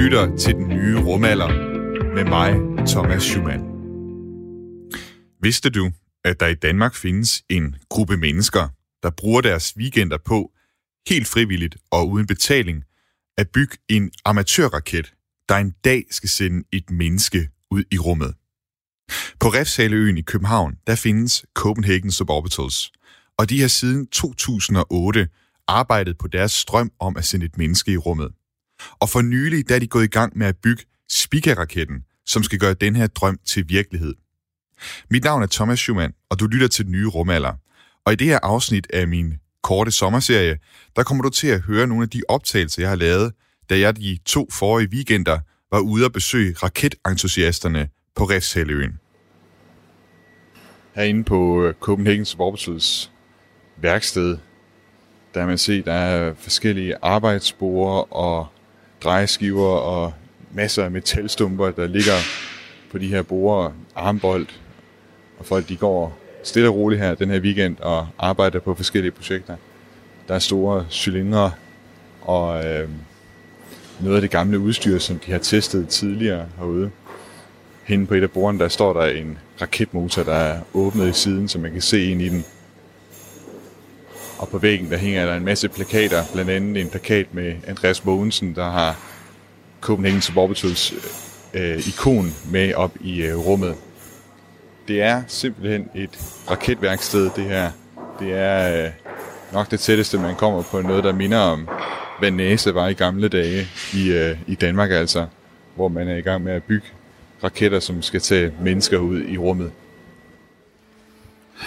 lytter til den nye rumalder med mig, Thomas Schumann. Vidste du, at der i Danmark findes en gruppe mennesker, der bruger deres weekender på, helt frivilligt og uden betaling, at bygge en amatørraket, der en dag skal sende et menneske ud i rummet? På Refshaleøen i København, der findes Copenhagen Suborbitals, og de har siden 2008 arbejdet på deres strøm om at sende et menneske i rummet. Og for nylig der er de gået i gang med at bygge Spica-raketten, som skal gøre den her drøm til virkelighed. Mit navn er Thomas Schumann, og du lytter til den nye rumalder. Og i det her afsnit af min korte sommerserie, der kommer du til at høre nogle af de optagelser, jeg har lavet, da jeg de to forrige weekender var ude at besøge raketentusiasterne på Refshaløen. Herinde på øh, Copenhagen Suborbitals værksted, der kan man se, der er forskellige arbejdsborer og drejeskiver og masser af metalstumper, der ligger på de her borer, armbold, og folk de går stille og roligt her den her weekend og arbejder på forskellige projekter. Der er store cylindre og øh, noget af det gamle udstyr, som de har testet tidligere herude. Hende på et af bordene, der står der en raketmotor, der er åbnet i siden, så man kan se ind i den. Og på væggen, der hænger der en masse plakater, blandt andet en plakat med Andreas Mogensen, der har Copenhagen Suborbitals øh, ikon med op i øh, rummet. Det er simpelthen et raketværksted, det her. Det er øh, nok det tætteste, man kommer på noget, der minder om, hvad NASA var i gamle dage i, øh, i Danmark altså, hvor man er i gang med at bygge raketter, som skal tage mennesker ud i rummet.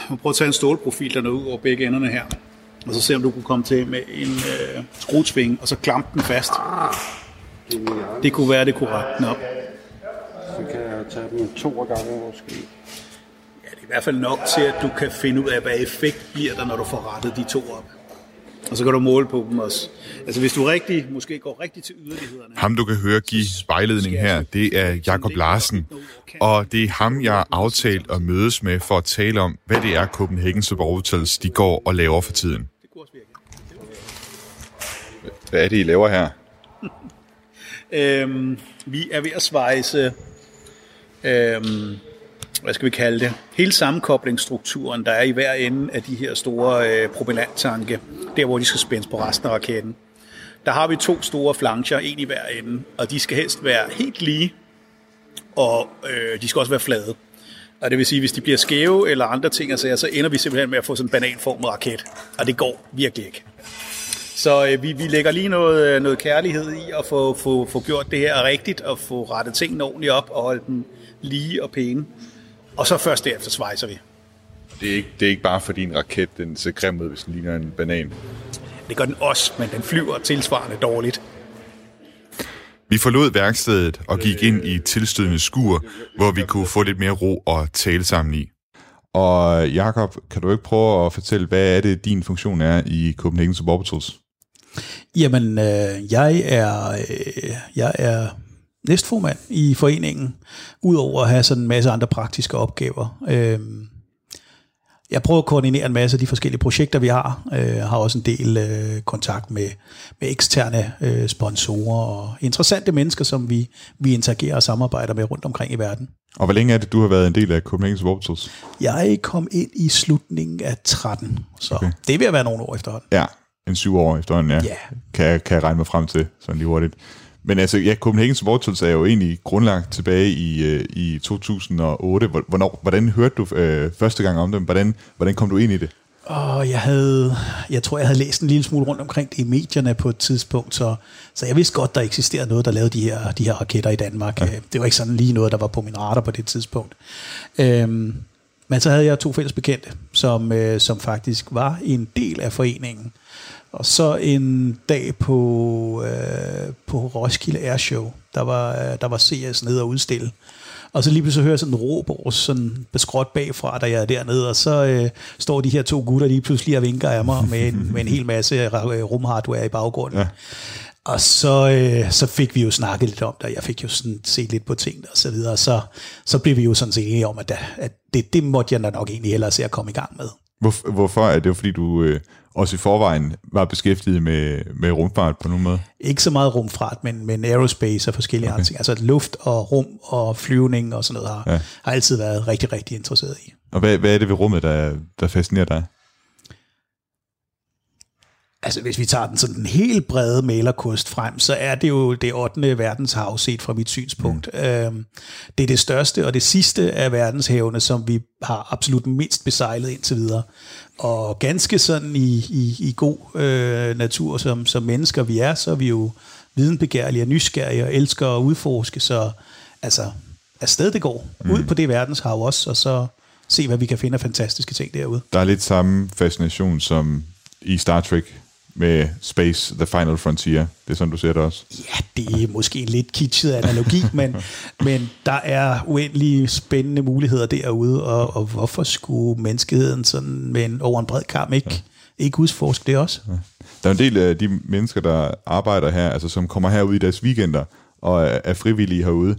Prøv at tage en stålprofil der ud over begge enderne her, og så se om du kunne komme til med en øh, skrutsving, og så klampe den fast. Det kunne være, det kunne rette den op. Så kan jeg tage dem to gange måske. Ja, det er i hvert fald nok til, at du kan finde ud af, hvad effekt bliver der, når du får rettet de to op. Og så kan du måle på dem også. Altså hvis du rigtig, måske går rigtig til yderlighederne. Ham, du kan høre give vejledning her, det er Jakob Larsen. Og det er ham, jeg har aftalt at mødes med for at tale om, hvad det er Copenhagen Suborbitals, de går og laver for tiden. Det kunne også virke. Hvad er det, I laver her? Øhm, vi er ved at svejse, øhm, hvad skal vi kalde det, hele sammenkoblingsstrukturen, der er i hver ende af de her store øh, propellanttanke, der hvor de skal spændes på resten af raketten. Der har vi to store flancher, en i hver ende, og de skal helst være helt lige, og øh, de skal også være flade. Og det vil sige, hvis de bliver skæve eller andre ting, altså, så ender vi simpelthen med at få sådan en bananformet raket. Og det går virkelig ikke. Så øh, vi, vi lægger lige noget, øh, noget kærlighed i at få, få, få gjort det her rigtigt, og få rettet tingene ordentligt op, og holde dem lige og pæne. Og så først derefter svejser vi. Det er ikke, det er ikke bare fordi en raket den ser grim ud, hvis den ligner en banan. Det gør den også, men den flyver tilsvarende dårligt. Vi forlod værkstedet og gik ind i tilstødende skur, hvor vi kunne få lidt mere ro og tale sammen i. Og Jakob, kan du ikke prøve at fortælle, hvad er det, din funktion er i Copenhagen Suborbitals? Jamen, øh, jeg er øh, jeg er næstformand i foreningen, udover at have sådan en masse andre praktiske opgaver. Øh, jeg prøver at koordinere en masse af de forskellige projekter, vi har. Jeg har også en del øh, kontakt med, med eksterne øh, sponsorer og interessante mennesker, som vi, vi interagerer og samarbejder med rundt omkring i verden. Og hvor længe er det, du har været en del af Copenhagen Suborbitals? Jeg kom ind i slutningen af 13, så okay. det at være nogle år efterhånden. Ja, en syv år efterhånden, ja. Ja. Kan, jeg- kan jeg regne mig frem til, sådan lige hurtigt. Men altså, ja, Copenhagen Suborbitals er jo egentlig grundlagt tilbage i, øh, i 2008. Hvor- Hvornår, hvordan hørte du øh, første gang om dem? Hvordan, hvordan kom du ind i det? Og jeg havde, jeg tror, jeg havde læst en lille smule rundt omkring det i medierne på et tidspunkt, så, så jeg vidste godt, der eksisterede noget, der lavede de her, de her raketter i Danmark. Ja. Det var ikke sådan lige noget, der var på min radar på det tidspunkt. Øhm, men så havde jeg to fælles bekendte, som, øh, som faktisk var en del af foreningen. Og så en dag på, øh, på Roskilde Air Show, der var, øh, der var CS nede og udstille. Og så lige pludselig hører jeg sådan en råb over sådan beskråt bagfra, da jeg er dernede, og så øh, står de her to gutter lige pludselig og vinker af mig med en, med en hel masse øh, rumhardware i baggrunden. Ja. Og så, øh, så fik vi jo snakket lidt om det, og jeg fik jo sådan set lidt på tingene og så videre, og så, så blev vi jo sådan set enige om, at, da- at det, det måtte jeg da nok egentlig hellere se at komme i gang med. Hvor, hvorfor? Er det fordi, du øh, også i forvejen var beskæftiget med, med rumfart på nogen måde? Ikke så meget rumfart, men, men aerospace og forskellige okay. andre ting. Altså luft og rum og flyvning og sådan noget har, ja. har altid været rigtig, rigtig interesseret i. Og hvad, hvad er det ved rummet, der, der fascinerer dig? altså hvis vi tager den sådan den helt brede malerkost frem, så er det jo det 8. verdenshav set fra mit synspunkt. Mm. Øhm, det er det største og det sidste af verdenshavene, som vi har absolut mindst besejlet indtil videre. Og ganske sådan i, i, i god øh, natur, som, som mennesker vi er, så er vi jo videnbegærlige og nysgerrige og elsker at udforske, så altså afsted det går. Mm. Ud på det verdenshav også, og så se, hvad vi kan finde af fantastiske ting derude. Der er lidt samme fascination som i Star Trek med Space, The Final Frontier. Det er sådan, du ser det også. Ja, det er måske en lidt kitschet analogi, men, men der er uendelig spændende muligheder derude, og, og hvorfor skulle menneskeheden sådan med en, over en bred kamp ikke, ja. ikke udforske det også? Ja. Der er en del af de mennesker, der arbejder her, altså som kommer herud i deres weekender og er, er frivillige herude.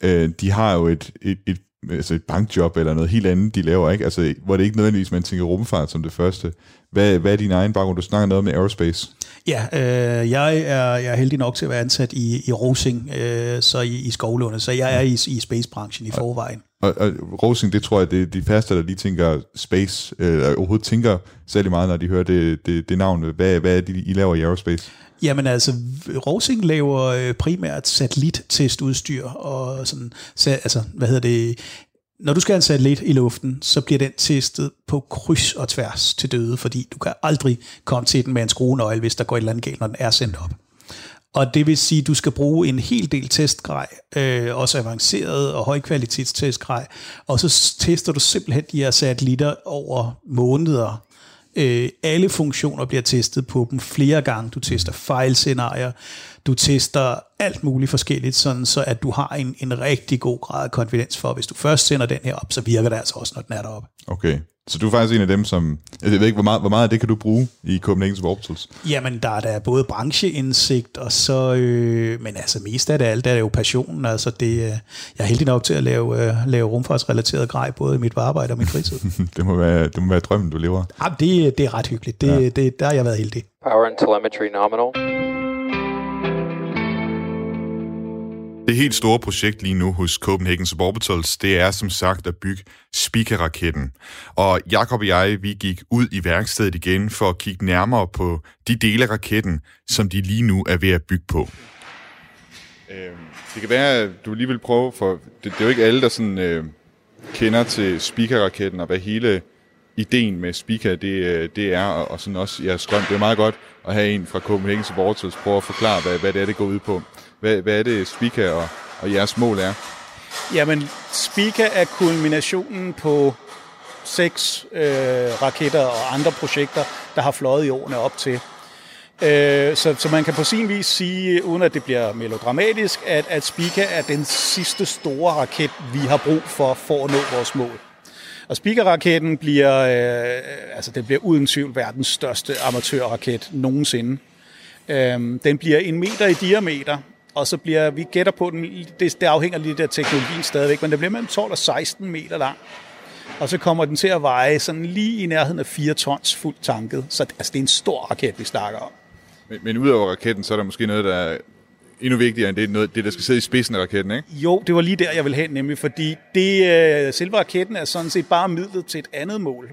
Øh, de har jo et, et, et altså et bankjob eller noget helt andet, de laver, ikke? Altså, hvor det ikke nødvendigvis, man tænker rumfart som det første. Hvad, hvad er din egen baggrund? Du snakker noget med aerospace. Ja, øh, jeg, er, jeg er heldig nok til at være ansat i, i Rosing, øh, så i, i Skovlunde, så jeg er i, i spacebranchen i forvejen. Og, og Rosing, det tror jeg, det er de færreste, der lige tænker space, øh, overhovedet tænker særlig meget, når de hører det, det, det navn. Hvad, hvad er det, I laver i aerospace? Jamen altså, Rosing laver øh, primært satellittestudstyr og sådan, altså, hvad hedder det, når du skal have en satellit i luften, så bliver den testet på kryds og tværs til døde, fordi du kan aldrig komme til den med en skruenøgle, hvis der går et eller andet galt, når den er sendt op. Og det vil sige, at du skal bruge en hel del testgrej, øh, også avanceret og højkvalitetstestgrej, og så tester du simpelthen de her satellitter over måneder. Øh, alle funktioner bliver testet på dem flere gange. Du tester fejlscenarier, du tester alt muligt forskelligt, sådan så at du har en, en rigtig god grad af konfidens for, hvis du først sender den her op, så virker det altså også, når den er deroppe. Okay, så du er faktisk en af dem, som... Jeg ved ikke, hvor meget, hvor meget af det kan du bruge i Copenhagen Orbitals? Jamen, der er der både brancheindsigt, og så... Øh, men altså, mest af det alt, der er jo passionen. Altså, det, øh, jeg er heldig nok til at lave, øh, lave rumfartsrelateret grej, både i mit arbejde og mit fritid. det, må være, det må være drømmen, du lever. Jamen, det, det er ret hyggeligt. Det, ja. det, der har jeg været heldig. Power and telemetry nominal. Det helt store projekt lige nu hos Copenhagen Suborbitals, det er som sagt at bygge Spica-raketten. Og Jakob og jeg, vi gik ud i værkstedet igen for at kigge nærmere på de dele af raketten, som de lige nu er ved at bygge på. Øhm, det kan være, at du lige vil prøve, for det, det er jo ikke alle, der sådan, øh, kender til Spica-raketten, og hvad hele ideen med Spica, det, øh, det er, og sådan også jeres strøm. Det er meget godt at have en fra Copenhagen Suborbitals prøve at forklare, hvad, hvad det er, det går ud på. Hvad, hvad er det, Spica og, og jeres mål er? Jamen, Spica er kulminationen på seks øh, raketter og andre projekter, der har fløjet i årene op til. Øh, så, så man kan på sin vis sige, uden at det bliver melodramatisk, at, at Spica er den sidste store raket, vi har brug for for at nå vores mål. Og Spica-raketten bliver, øh, altså det bliver uden tvivl verdens største amatørraket nogensinde. Øh, den bliver en meter i diameter, og så bliver, vi gætter på den, det, det afhænger lidt af teknologien stadigvæk, men det bliver mellem 12 og 16 meter lang. Og så kommer den til at veje sådan lige i nærheden af 4 tons fuldt tanket. Så altså, det er en stor raket, vi snakker om. Men, men udover raketten, så er der måske noget, der er endnu vigtigere end det, noget, det, der skal sidde i spidsen af raketten, ikke? Jo, det var lige der, jeg vil hen, nemlig fordi det, øh, selve raketten er sådan set bare midlet til et andet mål.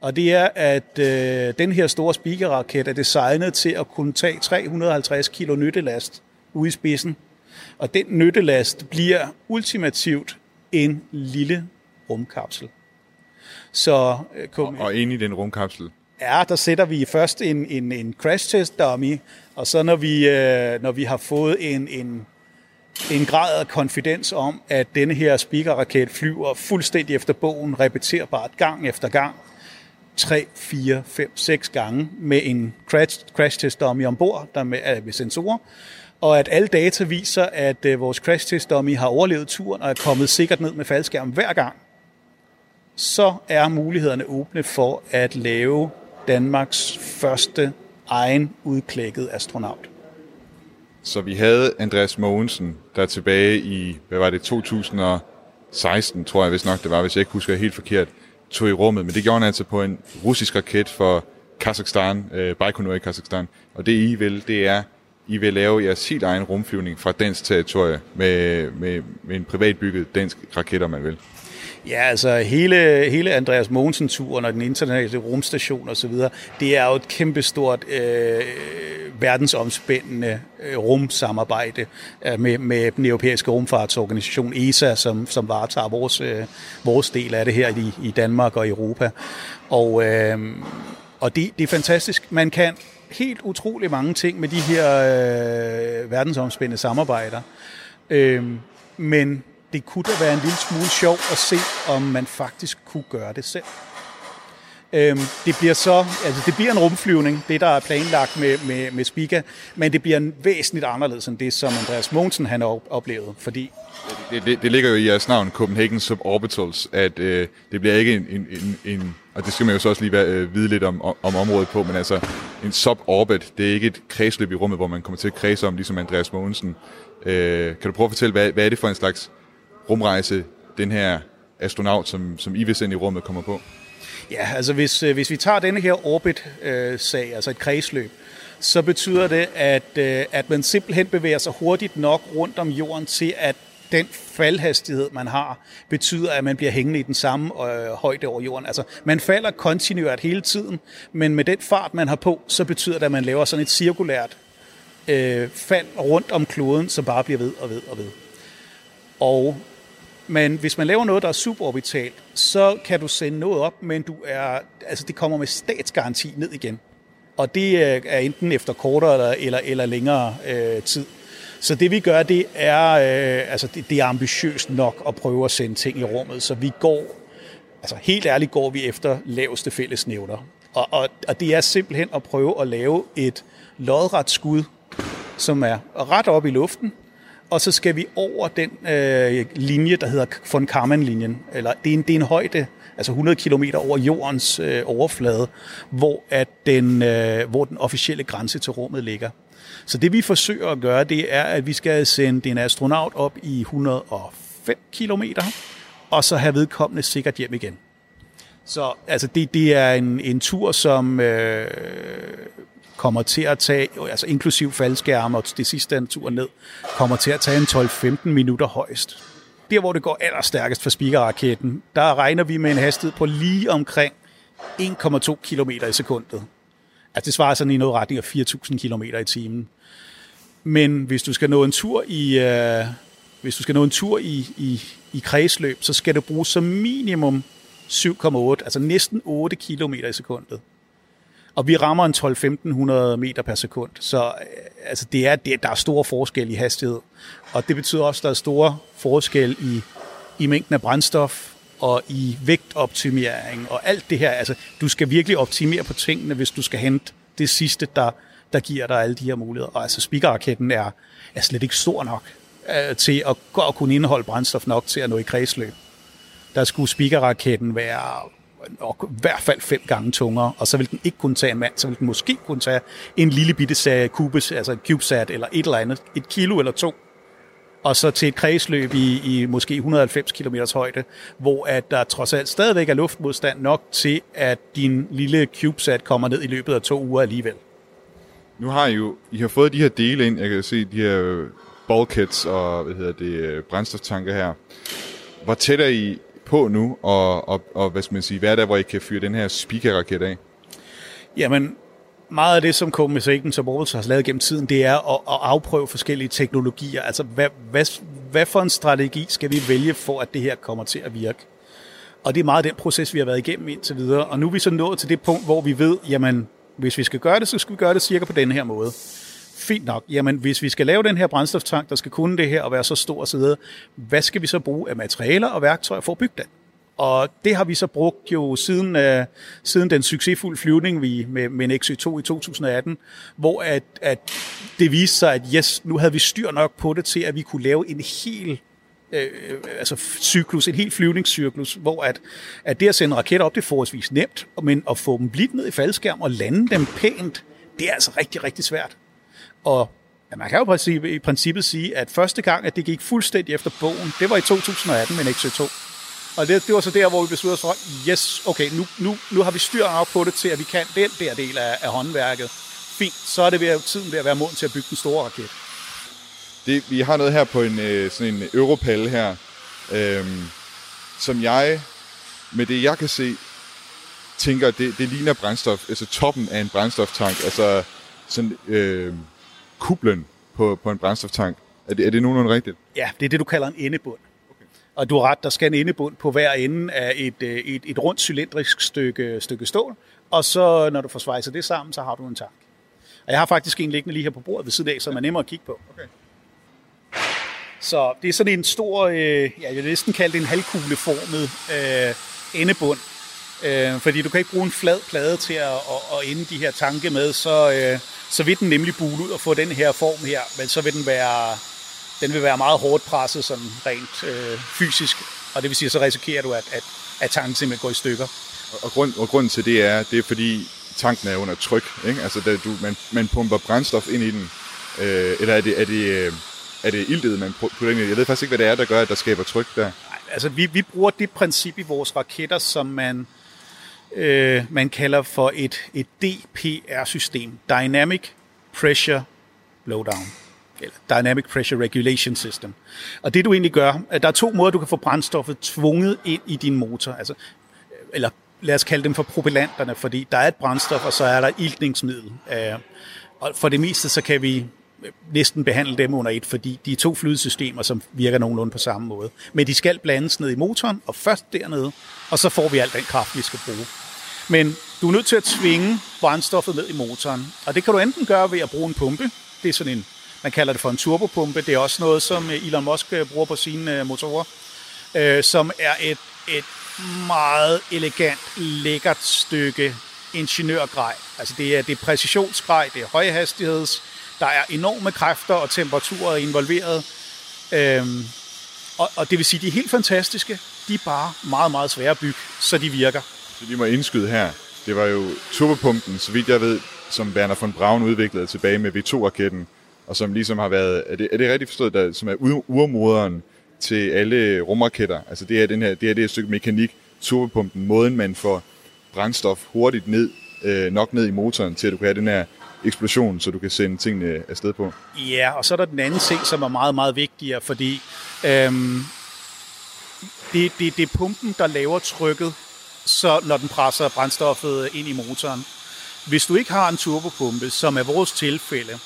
Og det er, at øh, den her store speaker-raket er designet til at kunne tage 350 kilo nyttelast ude i spidsen. Og den nyttelast bliver ultimativt en lille rumkapsel. Så, øh, kom, og, og ind i den rumkapsel? Ja, der sætter vi først en, en, en crash test dummy, og så når vi, øh, når vi har fået en, en, en grad af konfidens om, at denne her speaker-raket flyver fuldstændig efter bogen, repeterbart gang efter gang, 3, 4, 5, 6 gange med en crash, crash test dummy ombord, der med, med sensorer, og at alle data viser, at øh, vores crash test dummy har overlevet turen og er kommet sikkert ned med faldskærm hver gang, så er mulighederne åbne for at lave Danmarks første egen udklækket astronaut. Så vi havde Andreas Mogensen, der tilbage i, hvad var det, 2016, tror jeg hvis nok det var, hvis jeg ikke husker helt forkert, tog i rummet, men det gjorde han altså på en russisk raket for Kazakhstan, øh, Baikonur i Kazakhstan. Og det I vil, det er, i vil lave jeres helt egen rumflyvning fra dansk territorie med, med, med en privatbygget dansk raket, om man vil. Ja, altså hele, hele Andreas Mogensen-turen og den internationale rumstation osv., det er jo et kæmpestort øh, verdensomspændende øh, rumsamarbejde øh, med, med den europæiske rumfartsorganisation ESA, som, som varetager vores, øh, vores del af det her i, i Danmark og Europa. Og, øh, og det, det er fantastisk. Man kan helt utrolig mange ting med de her øh, verdensomspændende samarbejder. Øh, men det kunne da være en lille smule sjov at se, om man faktisk kunne gøre det selv. Øhm, det bliver så, altså det bliver en rumflyvning, det der er planlagt med, med, med Spica, men det bliver væsentligt anderledes end det, som Andreas Mogensen han har oplevet, fordi det, det, det ligger jo i jeres navn, Copenhagen Suborbitals, at øh, det bliver ikke en, en, en, en, og det skal man jo så også lige være, øh, vide lidt om, om området på, men altså en suborbit, det er ikke et kredsløb i rummet, hvor man kommer til at kredse om, ligesom Andreas Mogensen. Øh, kan du prøve at fortælle, hvad, hvad er det for en slags rumrejse, den her astronaut, som, som I vil sende i rummet, kommer på? Ja, altså hvis, øh, hvis vi tager denne her orbit-sag, øh, altså et kredsløb, så betyder det, at, øh, at man simpelthen bevæger sig hurtigt nok rundt om jorden til, at den faldhastighed, man har, betyder, at man bliver hængende i den samme øh, højde over jorden. Altså, man falder kontinuert hele tiden, men med den fart, man har på, så betyder det, at man laver sådan et cirkulært øh, fald rundt om kloden, som bare bliver ved og ved og ved. Og men hvis man laver noget, der er suborbitalt, så kan du sende noget op, men du er, altså det kommer med statsgaranti ned igen. Og det øh, er enten efter kortere eller, eller, eller længere øh, tid. Så det vi gør, det er, øh, altså det, det er ambitiøst nok at prøve at sende ting i rummet, så vi går, altså helt ærligt går vi efter laveste fællesnævner. Og, og, og det er simpelthen at prøve at lave et lodret skud, som er ret op i luften, og så skal vi over den øh, linje, der hedder von Karman-linjen. Eller det er en, det er en højde, altså 100 km over jordens øh, overflade, hvor, at den, øh, hvor den officielle grænse til rummet ligger. Så det vi forsøger at gøre, det er, at vi skal sende en astronaut op i 105 km, og så have vedkommende sikkert hjem igen. Så altså det, det er en, en tur, som øh, kommer til at tage, altså inklusiv faldskærme og det sidste en tur ned, kommer til at tage en 12-15 minutter højst. Der, hvor det går allerstærkest for speakerraketten, der regner vi med en hastighed på lige omkring 1,2 km i sekundet. Altså det svarer sådan i noget retning af 4.000 km i timen. Men hvis du skal nå en tur i, øh, hvis du skal nå en tur i, i, i kredsløb, så skal du bruge som minimum 7,8, altså næsten 8 km i sekundet. Og vi rammer en 12-1500 meter per sekund. Så øh, altså, det er, det, der er store forskel i hastighed. Og det betyder også, at der er store forskel i, i mængden af brændstof og i vægtoptimering og alt det her. Altså, du skal virkelig optimere på tingene, hvis du skal hente det sidste, der, der giver dig alle de her muligheder. Og altså, speakerraketten er, er slet ikke stor nok øh, til at, at kunne indeholde brændstof nok til at nå i kredsløb. Der skulle speakerraketten være nok i hvert fald fem gange tungere, og så vil den ikke kunne tage en mand, så vil den måske kunne tage en lille bitte sag kubes, altså en CubeSat eller et eller andet, et kilo eller to, og så til et kredsløb i, i måske 190 km højde, hvor at der trods alt stadigvæk er luftmodstand nok til, at din lille CubeSat kommer ned i løbet af to uger alligevel. Nu har I jo I har fået de her dele ind, jeg kan se de her bulkheads og hvad hedder det, brændstoftanker her. Hvor tæt er I på nu, og, og, og hvad skal man sige, hvad er der, hvor I kan fyre den her speaker-raket af? Jamen, meget af det, som Copenhagen som Aarhus har lavet gennem tiden, det er at, at afprøve forskellige teknologier. Altså, hvad, hvad, hvad for en strategi skal vi vælge for, at det her kommer til at virke? Og det er meget den proces, vi har været igennem indtil videre. Og nu er vi så nået til det punkt, hvor vi ved, jamen, hvis vi skal gøre det, så skal vi gøre det cirka på den her måde fint nok, jamen hvis vi skal lave den her brændstoftank, der skal kunne det her og være så stor osv., hvad skal vi så bruge af materialer og værktøjer for at bygge den? Og det har vi så brugt jo siden, uh, siden den succesfulde flyvning vi, med, med en XC2 i 2018, hvor at, at det viste sig, at yes, nu havde vi styr nok på det til, at vi kunne lave en hel øh, øh altså cyklus, en helt flyvningscyklus, hvor at, at det at sende raketter op, det er forholdsvis nemt, men at få dem blidt ned i faldskærm og lande dem pænt, det er altså rigtig, rigtig svært. Og ja, man kan jo i princippet sige, at første gang, at det gik fuldstændig efter bogen, det var i 2018 med en XC2. Og det, det var så der, hvor vi besluttede os for, yes, okay, nu, nu, nu har vi styr på det til, at vi kan den der del af, af håndværket. Fint, så er det ved, tiden ved at være moden til at bygge den store raket. Det, vi har noget her på en, øh, sådan en Europal her, øhm, som jeg, med det jeg kan se, tænker, det, det ligner brændstof, altså toppen af en brændstoftank, altså sådan øh, kublen på, på en brændstoftank. Er det, er det nogenlunde rigtigt? Ja, det er det, du kalder en endebund. Og du har ret, der skal en endebund på hver ende af et, øh, et, et rundt cylindrisk stykke, stykke stål, og så når du får svejset det sammen, så har du en tank. Og jeg har faktisk en liggende lige her på bordet ved siden af, som er nemmere at kigge på. Okay. Så det er sådan en stor, øh, ja, jeg vil næsten kalde det en halvkugleformet øh, endebund. Øh, fordi du kan ikke bruge en flad plade til at, at, at ende de her tanke med, så, øh, så vil den nemlig bule ud og få den her form her, men så vil den være, den vil være meget hårdt presset sådan rent øh, fysisk, og det vil sige, så risikerer du, at, at, at tanken simpelthen går i stykker. Og, grund, og grunden til det er, det er fordi tanken er under tryk, ikke? Altså, da du, man, man pumper brændstof ind i den, øh, eller er det, er det, øh, er det iltet, man putter ind i? Jeg ved faktisk ikke, hvad det er, der gør, at der skaber tryk der. Nej, altså vi, vi bruger det princip i vores raketter, som man, øh, man kalder for et, et DPR-system. Dynamic Pressure Blowdown. Eller Dynamic Pressure Regulation System. Og det du egentlig gør, at der er to måder, du kan få brændstoffet tvunget ind i din motor. Altså, øh, eller lad os kalde dem for propellanterne, fordi der er et brændstof, og så er der iltningsmiddel. Øh, og for det meste, så kan vi øh, næsten behandle dem under et, fordi de er to flydesystemer, som virker nogenlunde på samme måde. Men de skal blandes ned i motoren, og først dernede, og så får vi al den kraft, vi skal bruge. Men du er nødt til at tvinge brændstoffet ned i motoren, og det kan du enten gøre ved at bruge en pumpe. Det er sådan en, man kalder det for en turbopumpe. Det er også noget, som øh, Elon Musk øh, bruger på sine øh, motorer, øh, som er et, et meget elegant, lækkert stykke ingeniørgrej. Altså det er, det er præcisionsgrej, det er højhastigheds, der er enorme kræfter og temperaturer involveret. Øhm, og, og det vil sige, de er helt fantastiske. De er bare meget, meget svære at bygge, så de virker. Så vi må indskyde her. Det var jo turbopumpen, så vidt jeg ved, som Werner von Braun udviklede tilbage med V2-raketten, og som ligesom har været, er det, er det rigtigt forstået, der, som er urmoderen til alle rumraketter? Altså det er, den her, det er det her stykke mekanik, turbopumpen, måden man får brændstof hurtigt ned, øh, nok ned i motoren, til at du kan have den her eksplosion, så du kan sende tingene afsted på. Ja, og så er der den anden ting, som er meget, meget vigtigere, fordi øhm, det, det, det er pumpen, der laver trykket, så når den presser brændstoffet ind i motoren. Hvis du ikke har en turbopumpe, som er vores tilfælde,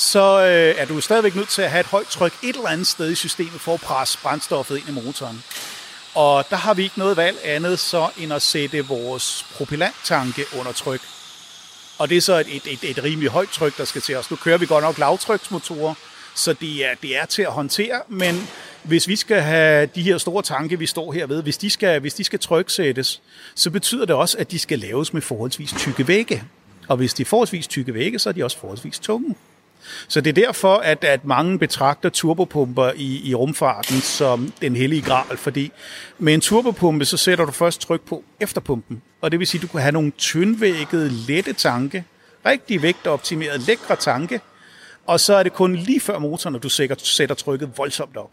så øh, er du stadigvæk nødt til at have et højt tryk et eller andet sted i systemet for at presse brændstoffet ind i motoren. Og der har vi ikke noget valg andet så end at sætte vores propellanttanke under tryk. Og det er så et, et, et, et rimelig højt tryk, der skal til os. Nu kører vi godt nok lavtryksmotorer, så det er, det er til at håndtere, men hvis vi skal have de her store tanke, vi står her ved, hvis de skal, hvis de skal tryksættes, så betyder det også, at de skal laves med forholdsvis tykke vægge. Og hvis de er forholdsvis tykke vægge, så er de også forholdsvis tunge. Så det er derfor, at, at mange betragter turbopumper i, i rumfarten som den hellige gral, fordi med en turbopumpe, så sætter du først tryk på efter pumpen. Og det vil sige, at du kan have nogle tyndvæggede, lette tanke, rigtig vægtoptimeret, lækre tanke, og så er det kun lige før motoren, at du sætter trykket voldsomt op.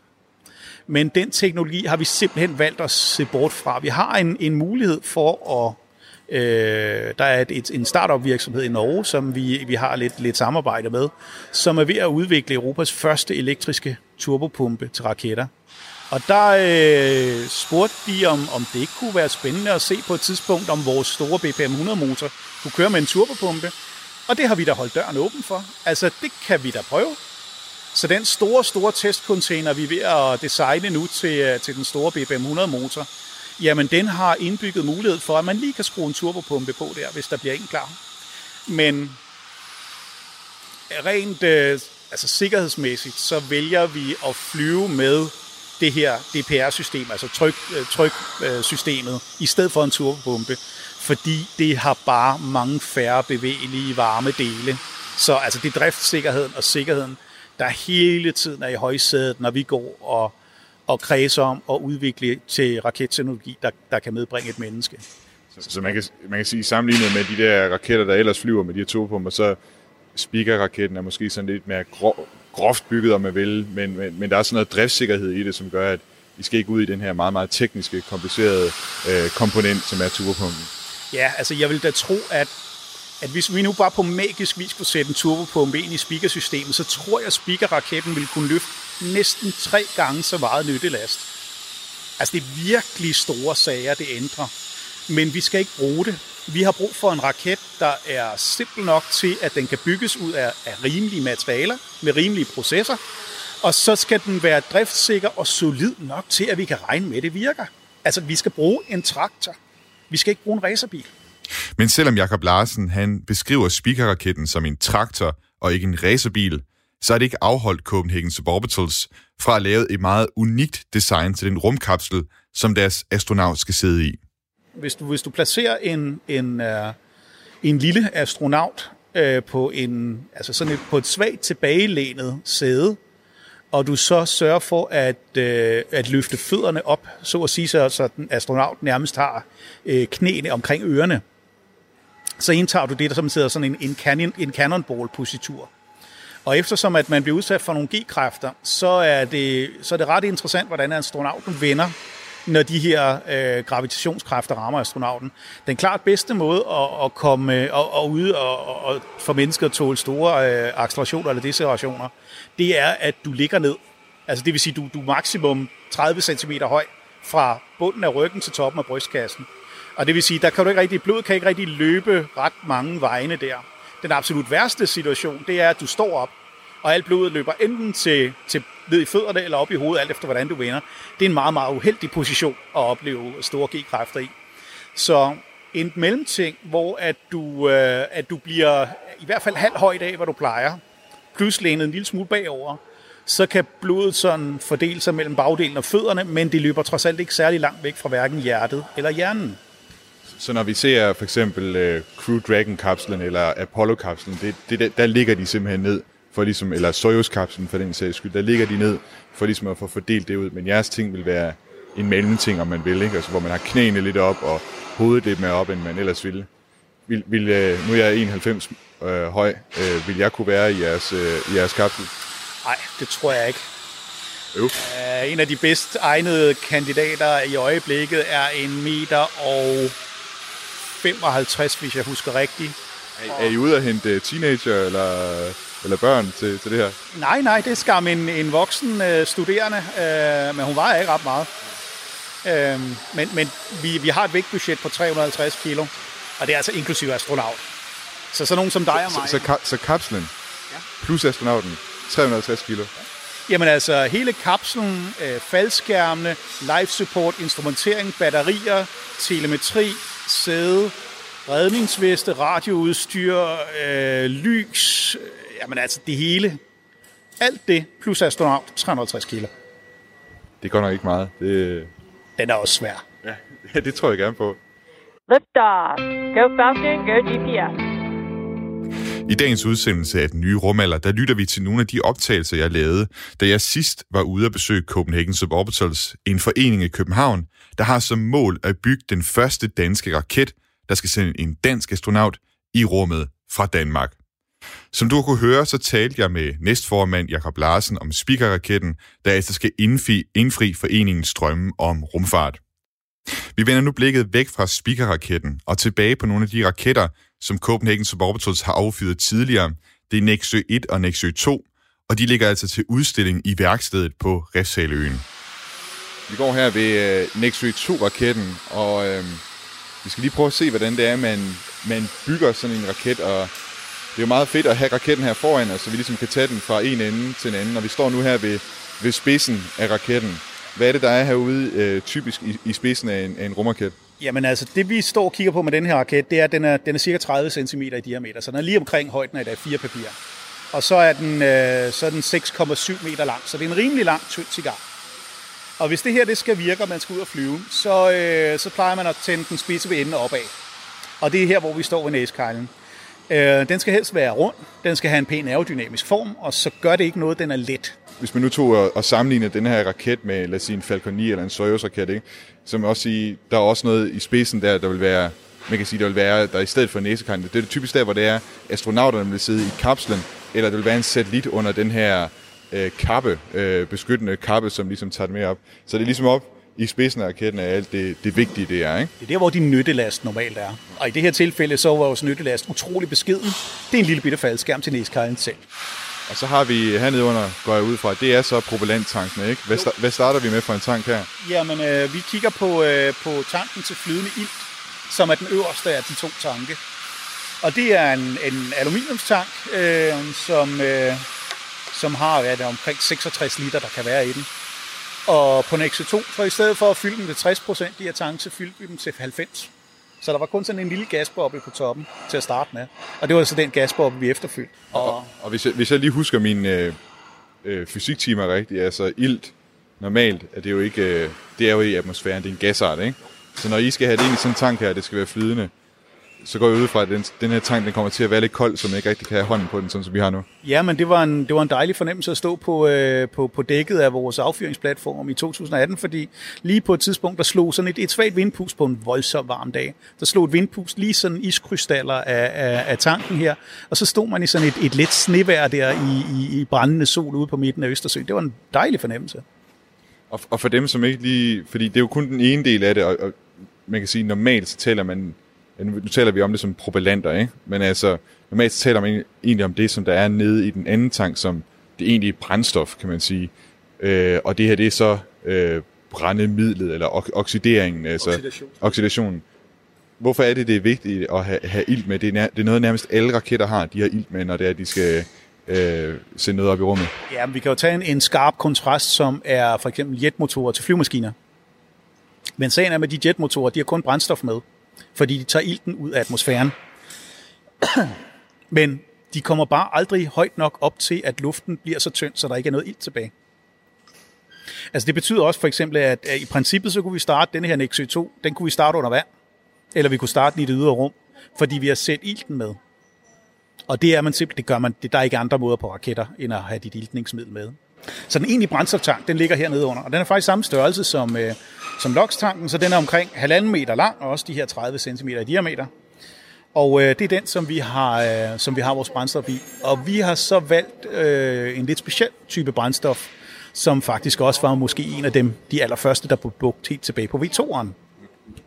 Men den teknologi har vi simpelthen valgt at se bort fra. Vi har en, en mulighed for at Øh, der er et, et, en startup virksomhed i Norge, som vi, vi har lidt, lidt samarbejde med, som er ved at udvikle Europas første elektriske turbopumpe til raketter. Og der øh, spurgte de, om, om det ikke kunne være spændende at se på et tidspunkt, om vores store BPM 100-motor kunne køre med en turbopumpe. Og det har vi da holdt døren åben for. Altså, det kan vi da prøve. Så den store, store testcontainer, vi er ved at designe nu til, øh, til den store BPM 100-motor, jamen den har indbygget mulighed for, at man lige kan skrue en turbopumpe på der, hvis der bliver en klar. Men rent øh, altså sikkerhedsmæssigt, så vælger vi at flyve med det her DPR-system, altså tryk, øh, tryksystemet, i stedet for en turbopumpe, fordi det har bare mange færre bevægelige varme dele. Så altså det er driftssikkerheden og sikkerheden, der hele tiden er i højsædet, når vi går og og kredse om at udvikle til raketteknologi, der, der kan medbringe et menneske. Så, så man, kan, man kan sige, sammenlignet med de der raketter, der ellers flyver med de her togpumper, så Spica-raketten er måske sådan lidt mere grov, groft bygget, om man vil, men, men, men der er sådan noget driftssikkerhed i det, som gør, at I skal ikke ud i den her meget, meget tekniske, komplicerede øh, komponent, som er turbopumpen. Ja, altså jeg vil da tro, at, at hvis vi nu bare på magisk vis kunne sætte en turbopumpe ind i speakersystemet, så tror jeg, at speakerraketten ville kunne løfte næsten tre gange så meget nyttelast. Altså det er virkelig store sager, det ændrer. Men vi skal ikke bruge det. Vi har brug for en raket, der er simpel nok til, at den kan bygges ud af, af rimelige materialer, med rimelige processer, og så skal den være driftsikker og solid nok til, at vi kan regne med, at det virker. Altså, vi skal bruge en traktor. Vi skal ikke bruge en racerbil. Men selvom Jakob Larsen han beskriver speakerraketten som en traktor og ikke en racerbil, så er det ikke afholdt Copenhagen Suborbitals fra at lave et meget unikt design til den rumkapsel, som deres astronaut skal sidde i. Hvis du, hvis du placerer en, en, uh, en lille astronaut uh, på, en, altså sådan et, på et svagt tilbagelænet sæde, og du så sørger for at, øh, at løfte fødderne op, så at sige, så, så den astronaut nærmest har øh, knæene omkring ørerne, så indtager du det, der som sidder sådan en, en, cannon, en cannonball-positur. Og eftersom at man bliver udsat for nogle G-kræfter, så er, det, så er det ret interessant, hvordan astronauten vender, når de her øh, gravitationskræfter rammer astronauten. Den klart bedste måde at, at komme øh, og, og ud og, og for mennesker at tåle store øh, accelerationer eller decelerationer, det er, at du ligger ned. Altså det vil sige, du, du er maksimum 30 cm høj fra bunden af ryggen til toppen af brystkassen. Og det vil sige, der kan du ikke rigtig, blodet kan ikke rigtig løbe ret mange vegne der. Den absolut værste situation, det er, at du står op, og alt blodet løber enten til, til ned i fødderne eller op i hovedet, alt efter hvordan du vender. Det er en meget, meget uheldig position at opleve store G-kræfter i. Så en mellemting, hvor at du, øh, at du bliver i hvert fald halv højt af, hvad du plejer, plus lænet en lille smule bagover, så kan blodet sådan fordele sig mellem bagdelen og fødderne, men det løber trods alt ikke særlig langt væk fra hverken hjertet eller hjernen. Så når vi ser for eksempel uh, Crew Dragon-kapslen eller Apollo-kapslen, det, det, der ligger de simpelthen ned, for ligesom, eller Soyuz-kapslen for den sags skyld, der ligger de ned for ligesom at få fordelt det ud. Men jeres ting vil være en mellemting, om man vil, ikke? Altså, hvor man har knæene lidt op og hovedet lidt mere op, end man ellers ville. Vil, vil, uh, nu er jeg 91 uh, høj. Uh, vil jeg kunne være i jeres, uh, i jeres kapsel? Nej, det tror jeg ikke. Jo. Uh, en af de bedst egnede kandidater i øjeblikket er en meter og 55, hvis jeg husker rigtigt. Er, er I ude at hente teenager eller, eller børn til, til det her? Nej, nej, det skam en, en voksen uh, studerende, uh, men hun vejer ikke ret meget. Uh, men men vi, vi har et vægtbudget på 350 kilo, og det er altså inklusive astronaut. Så sådan nogen som dig og mig. Så, så, så kapslen ja. plus astronauten, 350 kilo? Jamen altså, hele kapslen, øh, faldskærmene, life support, instrumentering, batterier, telemetri, sæde, redningsveste, radioudstyr, øh, lys, øh, jamen altså det hele. Alt det plus astronaut, 350 kilo. Det går nok ikke meget. Det... Den er også svær. Ja, det tror jeg gerne på. Liftoff. Go Falcon, go GPS. I dagens udsendelse af Den Nye Rumalder, der lytter vi til nogle af de optagelser, jeg lavede, da jeg sidst var ude at besøge Copenhagen Suborbitals, en forening i København, der har som mål at bygge den første danske raket, der skal sende en dansk astronaut i rummet fra Danmark. Som du kunne høre, så talte jeg med næstformand Jakob Larsen om speakerraketten, der altså skal indfri, indfri foreningens drømme om rumfart. Vi vender nu blikket væk fra speakerraketten og tilbage på nogle af de raketter, som Copenhagen Suborbitals har affyret tidligere. Det er Nexø 1 og Nexø 2, og de ligger altså til udstilling i værkstedet på Refshaleøen. Vi går her ved uh, Nexø 2-raketten, og øh, vi skal lige prøve at se, hvordan det er, man, man bygger sådan en raket, og det er jo meget fedt at have raketten her foran os, så vi ligesom kan tage den fra en ende til en anden, og vi står nu her ved, ved spidsen af raketten. Hvad er det, der er herude øh, typisk i, i spidsen af en, af en rumraket? Jamen altså, det vi står og kigger på med den her raket, det er, at den er, den er cirka 30 cm i diameter, så den er lige omkring højden af et A4-papir. Og så er den, øh, så er den 6,7 meter lang, så det er en rimelig lang tynd cigar. Og hvis det her det skal virke, og man skal ud og flyve, så, øh, så plejer man at tænde den spidse ved enden opad. Og det er her, hvor vi står ved næskejlen. Øh, den skal helst være rund, den skal have en pæn aerodynamisk form, og så gør det ikke noget, den er let. Hvis man nu tog og, sammenlignede den her raket med, lad os sige, en Falcon 9 eller en Soyuz-raket, ikke? så man også sige, der er også noget i spidsen der, der vil være, man kan sige, der vil være, der i stedet for næsekant, det er det typisk der, hvor det er, astronauterne vil sidde i kapslen, eller der vil være en satellit under den her øh, kappe, øh, beskyttende kappe, som ligesom tager det med op. Så det er ligesom op i spidsen af raketten er alt det, det vigtige, det er. Ikke? Det er der, hvor din nyttelast normalt er. Og i det her tilfælde, så var vores nyttelast utrolig beskeden. Det er en lille bitte faldskærm til næskejlen selv. Og så har vi hernede under, går jeg ud fra, det er så propellanttankene, ikke? Hvad, sta- hvad starter vi med for en tank her? Jamen, øh, vi kigger på, øh, på tanken til flydende ilt, som er den øverste af de to tanke. Og det er en, en aluminiumstank, øh, som, øh, som har hvad er det, omkring 66 liter, der kan være i den. Og på Nexo 2, så i stedet for at fylde dem til 60%, de her tanke, så fyldte vi dem til 90. Så der var kun sådan en lille gasboble på toppen til at starte med. Og det var så den gasboble, vi efterfyldte. Og, Og hvis jeg, hvis jeg lige husker mine øh, øh, fysiktimer rigtigt, altså ilt normalt, er det jo ikke, øh, det er jo i atmosfæren, det er en gasart, ikke? Så når I skal have det ind i sådan en tank her, det skal være flydende, så går jeg ud fra, at den, den her tank, den kommer til at være lidt kold, så man ikke rigtig kan have hånden på den, sådan som vi har nu. Ja, men det var en, det var en dejlig fornemmelse at stå på, øh, på, på dækket af vores affyringsplatform i 2018, fordi lige på et tidspunkt, der slog sådan et, et svagt vindpust på en voldsom varm dag. Der slog et vindpust lige sådan iskrystaller af, af, af tanken her, og så stod man i sådan et, et let snevejr der i, i, i brændende sol ude på midten af Østersøen. Det var en dejlig fornemmelse. Og, og for dem, som ikke lige... Fordi det er jo kun den ene del af det, og, og man kan sige, normalt så taler man... Nu nu taler vi om det som propellanter, ikke? Men altså, normalt så taler man egentlig om det, som der er nede i den anden tank, som det egentlige brændstof, kan man sige. Øh, og det her, det er så øh, brændemidlet, eller oxideringen, altså Oxidation. oxidationen. Hvorfor er det, det er vigtigt at have, have ilt med? Det er, nær, det er noget, nærmest alle raketter har, de har ilt med, når det er, de skal øh, sende noget op i rummet. Ja, men vi kan jo tage en, en skarp kontrast, som er for eksempel jetmotorer til flyvemaskiner. Men sagen er med de jetmotorer, de har kun brændstof med, fordi de tager ilten ud af atmosfæren. Men de kommer bare aldrig højt nok op til, at luften bliver så tynd, så der ikke er noget ilt tilbage. Altså det betyder også for eksempel, at at i princippet så kunne vi starte denne her Nexø 2, den kunne vi starte under vand, eller vi kunne starte den i det ydre rum, fordi vi har sæt ilten med. Og det er man simpelthen, det gør man, det, der er ikke andre måder på raketter, end at have dit iltningsmiddel med. Så den egentlige brændstoftank, den ligger hernede under, og den er faktisk samme størrelse som, øh, som LOX-tanken, så den er omkring halvanden meter lang, og også de her 30 cm i diameter. Og øh, det er den, som vi, har, øh, som vi har vores brændstof i. Og vi har så valgt øh, en lidt speciel type brændstof, som faktisk også var måske en af dem, de allerførste, der blev brugt helt tilbage på V2'eren.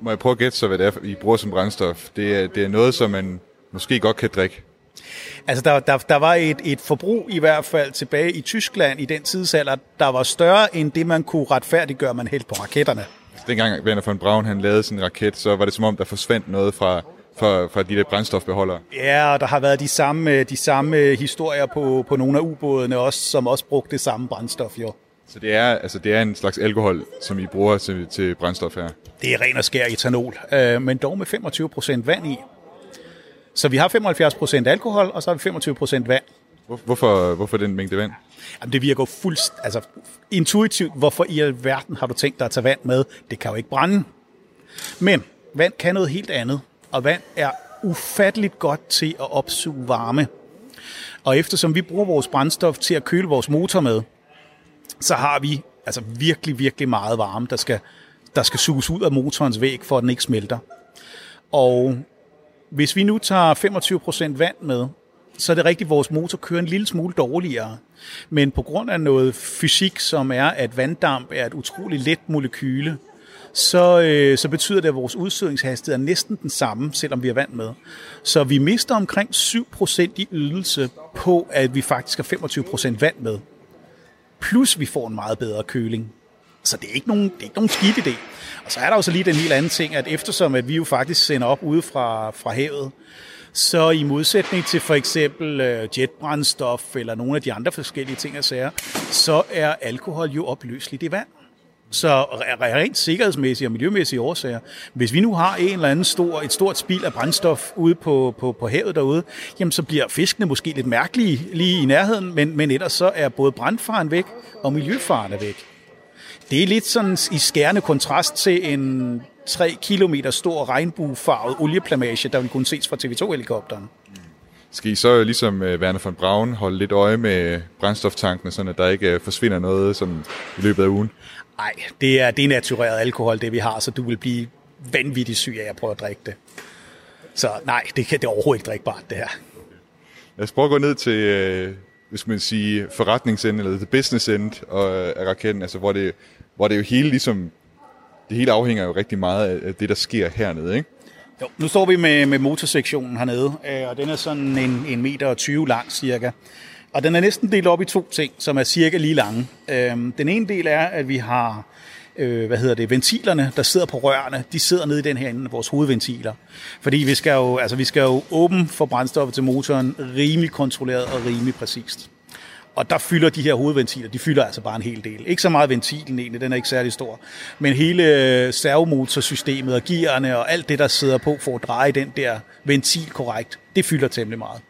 Må jeg prøve at gætte så, hvad det er, I bruger som brændstof? Det er, det er noget, som man måske godt kan drikke. Altså, der, der, der var et, et forbrug i hvert fald tilbage i Tyskland i den tidsalder, der var større end det, man kunne retfærdiggøre, man hældte på raketterne. Dengang Werner von Braun han lavede sin raket, så var det som om, der forsvandt noget fra, fra, fra de der brændstofbeholdere. Ja, og der har været de samme, de samme historier på, på nogle af ubådene også, som også brugte det samme brændstof, jo. Så det er, altså, det er en slags alkohol, som I bruger til, til brændstof her. Det er ren og skær etanol, øh, men dog med 25% vand i. Så vi har 75% alkohol, og så har vi 25% vand. Hvor, hvorfor, hvorfor den mængde vand? Jamen, det virker fuldst, altså intuitivt. Hvorfor i alverden har du tænkt dig at tage vand med? Det kan jo ikke brænde. Men vand kan noget helt andet, og vand er ufatteligt godt til at opsuge varme. Og eftersom vi bruger vores brændstof til at køle vores motor med, så har vi altså virkelig, virkelig meget varme, der skal, der skal suges ud af motorens væg, for at den ikke smelter. Og hvis vi nu tager 25% vand med, så er det rigtigt, at vores motor kører en lille smule dårligere. Men på grund af noget fysik, som er, at vanddamp er et utroligt let molekyle, så, øh, så betyder det, at vores udsødningshastighed er næsten den samme, selvom vi har vand med. Så vi mister omkring 7% i ydelse på, at vi faktisk har 25% vand med. Plus vi får en meget bedre køling. Så det er ikke nogen, det er ikke nogen skidt idé. Og så er der jo så lige den helt anden ting, at eftersom at vi jo faktisk sender op ude fra, fra havet, så i modsætning til for eksempel øh, jetbrændstof eller nogle af de andre forskellige ting og sager, så er alkohol jo opløseligt i vand. Så rent sikkerhedsmæssige og miljømæssige årsager, hvis vi nu har en eller anden stor, et stort spil af brændstof ude på, på, på havet derude, jamen så bliver fiskene måske lidt mærkelige lige i nærheden, men, men ellers så er både brandfaren væk og miljøfaren er væk. Det er lidt sådan i skærende kontrast til en 3 km stor regnbuefarvet olieplamage, der vil kunne ses fra TV2-helikopteren. Skal I så ligesom uh, Werner von Braun holde lidt øje med brændstoftankene, så der ikke uh, forsvinder noget sådan, i løbet af ugen? Nej, det er denatureret alkohol, det vi har, så du vil blive vanvittigt syg af at prøve at drikke det. Så nej, det, kan, det er overhovedet ikke drikkbart, det her. Lad os prøve at gå ned til, hvis man sige, forretningsend eller the business end øh, af raketten, altså hvor det, hvor det jo hele ligesom, det hele afhænger jo rigtig meget af det, der sker hernede, ikke? Jo, nu står vi med, med motorsektionen hernede, øh, og den er sådan en, en meter og 20 lang cirka. Og den er næsten delt op i to ting, som er cirka lige lange. Øhm, den ene del er, at vi har øh, hvad hedder det, ventilerne, der sidder på rørene, de sidder nede i den her ende, vores hovedventiler. Fordi vi skal jo, altså vi skal jo åbne for brændstoffet til motoren rimelig kontrolleret og rimelig præcist. Og der fylder de her hovedventiler, de fylder altså bare en hel del. Ikke så meget ventilen egentlig, den er ikke særlig stor. Men hele servomotorsystemet og gearne og alt det, der sidder på for at dreje den der ventil korrekt, det fylder temmelig meget.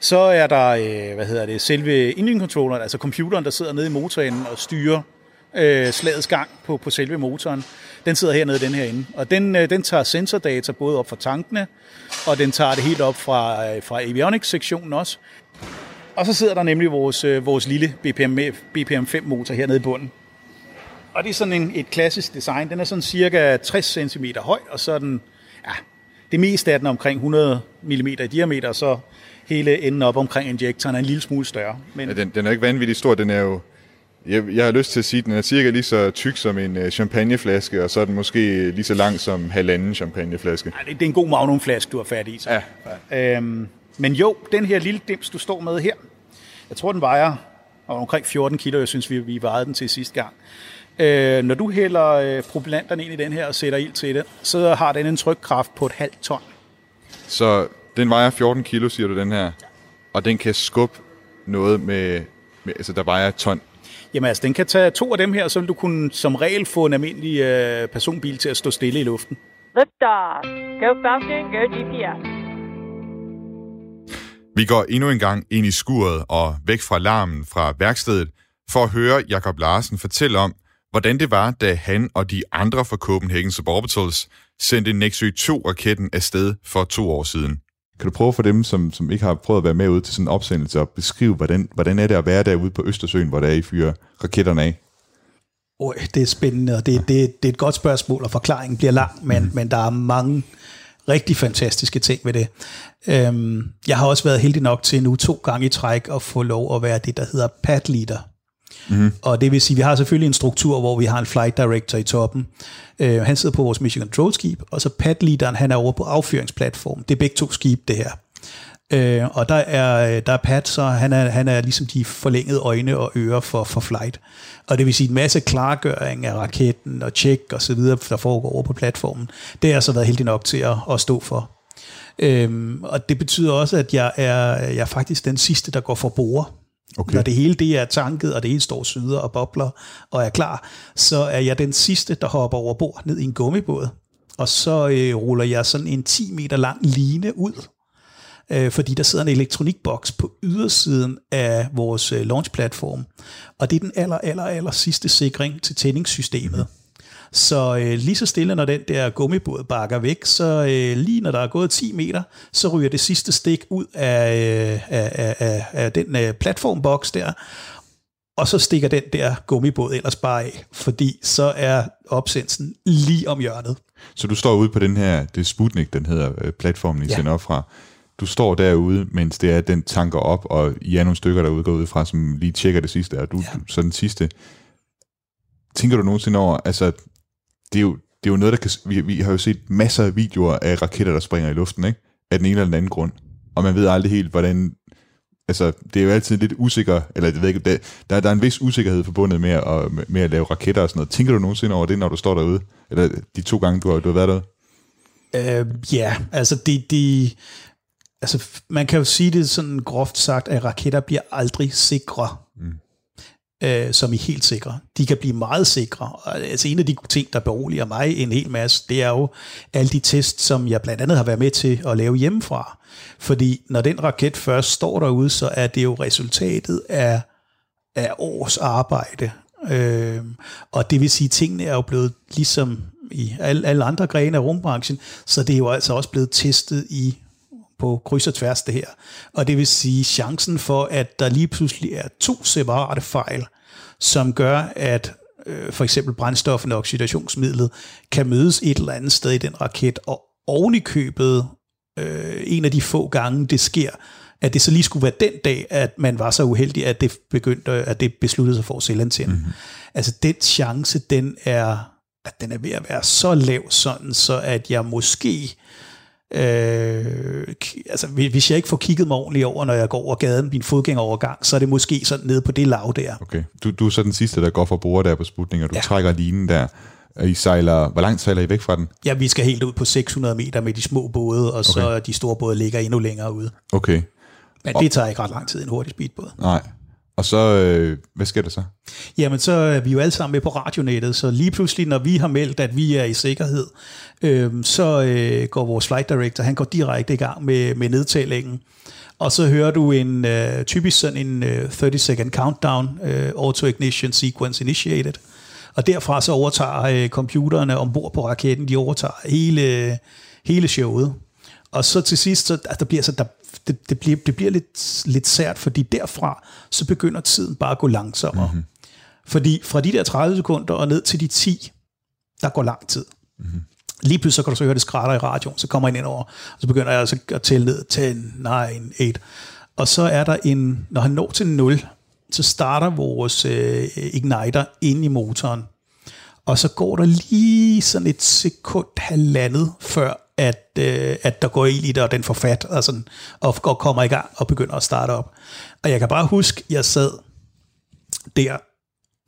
Så er der, øh, hvad hedder det, selve engine controlleren, altså computeren, der sidder nede i motoren og styrer øh, slagets gang på, på selve motoren. Den sidder hernede i den her ende. Og den, øh, den tager sensordata både op fra tankene, og den tager det helt op fra, øh, fra avionics-sektionen også. Og så sidder der nemlig vores, øh, vores lille BPM, BPM5-motor hernede i bunden. Og det er sådan en, et klassisk design. Den er sådan cirka 60 cm høj, og så er den, ja, det meste af den er omkring 100 mm i diameter, og så hele enden op omkring injektoren er en lille smule større. Men... Ja, den, den er ikke vanvittigt stor, den er jo jeg, jeg har lyst til at sige, at den er cirka lige så tyk som en uh, champagneflaske, og så er den måske lige så lang som halvanden champagneflaske. Ej, det, er en god magnumflaske, du har fat i. Så. Ja. Øhm, men jo, den her lille dims, du står med her, jeg tror, den vejer omkring 14 kilo. Jeg synes, vi, vi vejede den til sidste gang. Øh, når du hælder øh, propellanterne ind i den her og sætter ild til det, så har den en trykkraft på et halvt ton. Så den vejer 14 kilo, siger du, den her? Og den kan skubbe noget med, med altså der vejer et ton? Jamen altså, den kan tage to af dem her, så vil du kunne som regel få en almindelig øh, personbil til at stå stille i luften. Liftoff. Go Falcon, go GPS. Vi går endnu en gang ind i skuret og væk fra larmen fra værkstedet, for at høre Jakob Larsen fortælle om, hvordan det var, da han og de andre fra Copenhagen Suborbitals sendte Nexø 2-raketten afsted for to år siden. Kan du prøve for dem, som, som ikke har prøvet at være med ud til sådan en opsendelse, og beskrive, hvordan, hvordan er det at være derude på Østersøen, hvor der er I fyrer raketterne af? Oh, det er spændende, og det, det, det er et godt spørgsmål, og forklaringen bliver lang, men, mm. men der er mange rigtig fantastiske ting ved det. Øhm, jeg har også været heldig nok til nu to gange i træk at få lov at være det, der hedder pad Mm-hmm. Og det vil sige, at vi har selvfølgelig en struktur, hvor vi har en flight director i toppen. Øh, han sidder på vores mission control skib, og så pad han er over på affyringsplatform. Det er begge to skib, det her. Øh, og der er, der er Pat, så han er, han er ligesom de forlængede øjne og ører for, for flight. Og det vil sige en masse klargøring af raketten og tjek og så videre, der foregår over på platformen. Det har så været heldig nok til at, at stå for. Øhm, og det betyder også, at jeg er, jeg er faktisk den sidste, der går for bord. Okay. Når det hele det er tanket, og det hele står syder og bobler og er klar, så er jeg den sidste, der hopper over bord ned i en gummibåd. Og så øh, ruller jeg sådan en 10 meter lang line ud, øh, fordi der sidder en elektronikboks på ydersiden af vores øh, launchplatform. Og det er den aller, aller, aller sidste sikring til tændingssystemet. Mm. Så øh, lige så stille, når den der gummibåd bakker væk, så øh, lige når der er gået 10 meter, så ryger det sidste stik ud af, øh, af, af, af den øh, platformboks der, og så stikker den der gummibåd ellers bare af, fordi så er opsendelsen lige om hjørnet. Så du står ude på den her, det er Sputnik, den hedder øh, platformen, I ja. sender op fra. Du står derude, mens det er, den tanker op, og I er nogle stykker derude går ud fra, som lige tjekker det sidste, og du, ja. så den sidste. Tænker du nogensinde over, altså det er jo, det er jo noget, der kan... Vi, vi har jo set masser af videoer af raketter, der springer i luften, ikke? Af den ene eller den anden grund. Og man ved aldrig helt, hvordan... Altså, det er jo altid lidt usikker, eller det ved ikke, der, der er en vis usikkerhed forbundet med at, med at lave raketter og sådan noget. Tænker du nogensinde over det, når du står derude? Eller de to gange, du har, du har været derude? Øh, ja, altså de, de, altså man kan jo sige det sådan groft sagt, at raketter bliver aldrig sikre. Øh, som er helt sikre. De kan blive meget sikre. Og, altså en af de ting, der beroliger mig en hel masse, det er jo alle de tests, som jeg blandt andet har været med til at lave hjemmefra. Fordi når den raket først står derude, så er det jo resultatet af, af års arbejde. Øh, og det vil sige, at tingene er jo blevet ligesom i alle, alle andre grene af rumbranchen, så det er jo altså også blevet testet i på kryds og tværs det her. Og det vil sige chancen for, at der lige pludselig er to separate fejl, som gør, at øh, for eksempel brændstoffen og oxidationsmidlet kan mødes et eller andet sted i den raket, og oven i købet, øh, en af de få gange det sker, At det så lige skulle være den dag, at man var så uheldig, at det begyndte, at det besluttede sig for at sælge. Mm-hmm. Altså den chance, den er, at den er ved at være så lav, sådan så at jeg måske Øh, k- altså, hvis jeg ikke får kigget mig ordentligt over, når jeg går over gaden, min fodgængerovergang, så er det måske sådan nede på det lav der. Okay. Du, du er så den sidste, der går for bord der på Sputnik, og du ja. Trækker linen der. I sejler, hvor langt sejler I væk fra den? Ja, vi skal helt ud på 600 meter med de små både, og så Okay. de store både ligger endnu længere ude. Okay. Men det tager ikke ret lang tid, en hurtig speedbåd. Nej. Og så, øh, hvad sker der så? Jamen, så er vi jo alle sammen med på radionettet, så lige pludselig, når vi har meldt, at vi er i sikkerhed, øh, så øh, går vores flight director, han går direkte i gang med, med nedtællingen. Og så hører du en øh, typisk sådan en øh, 30 second countdown, øh, auto ignition sequence initiated. Og derfra så overtager øh, computerne ombord på raketten, de overtager hele, øh, hele showet. Og så til sidst, så, altså, der bliver, så der, det, det, bliver, det bliver lidt, lidt sært, fordi derfra, så begynder tiden bare at gå langsommere. Mm-hmm. Fordi fra de der 30 sekunder og ned til de 10, der går lang tid. Mm-hmm. Lige pludselig så kan du så høre det skrætter i radioen, så kommer jeg ind over, og så begynder jeg altså at tælle ned, 10, 9, 8. Og så er der en, når han når til 0, så starter vores øh, igniter ind i motoren. Og så går der lige sådan et sekund, halvandet, før at, øh, at der går ild i det, og den får fat, og, sådan, og og kommer i gang og begynder at starte op. Og jeg kan bare huske, jeg sad der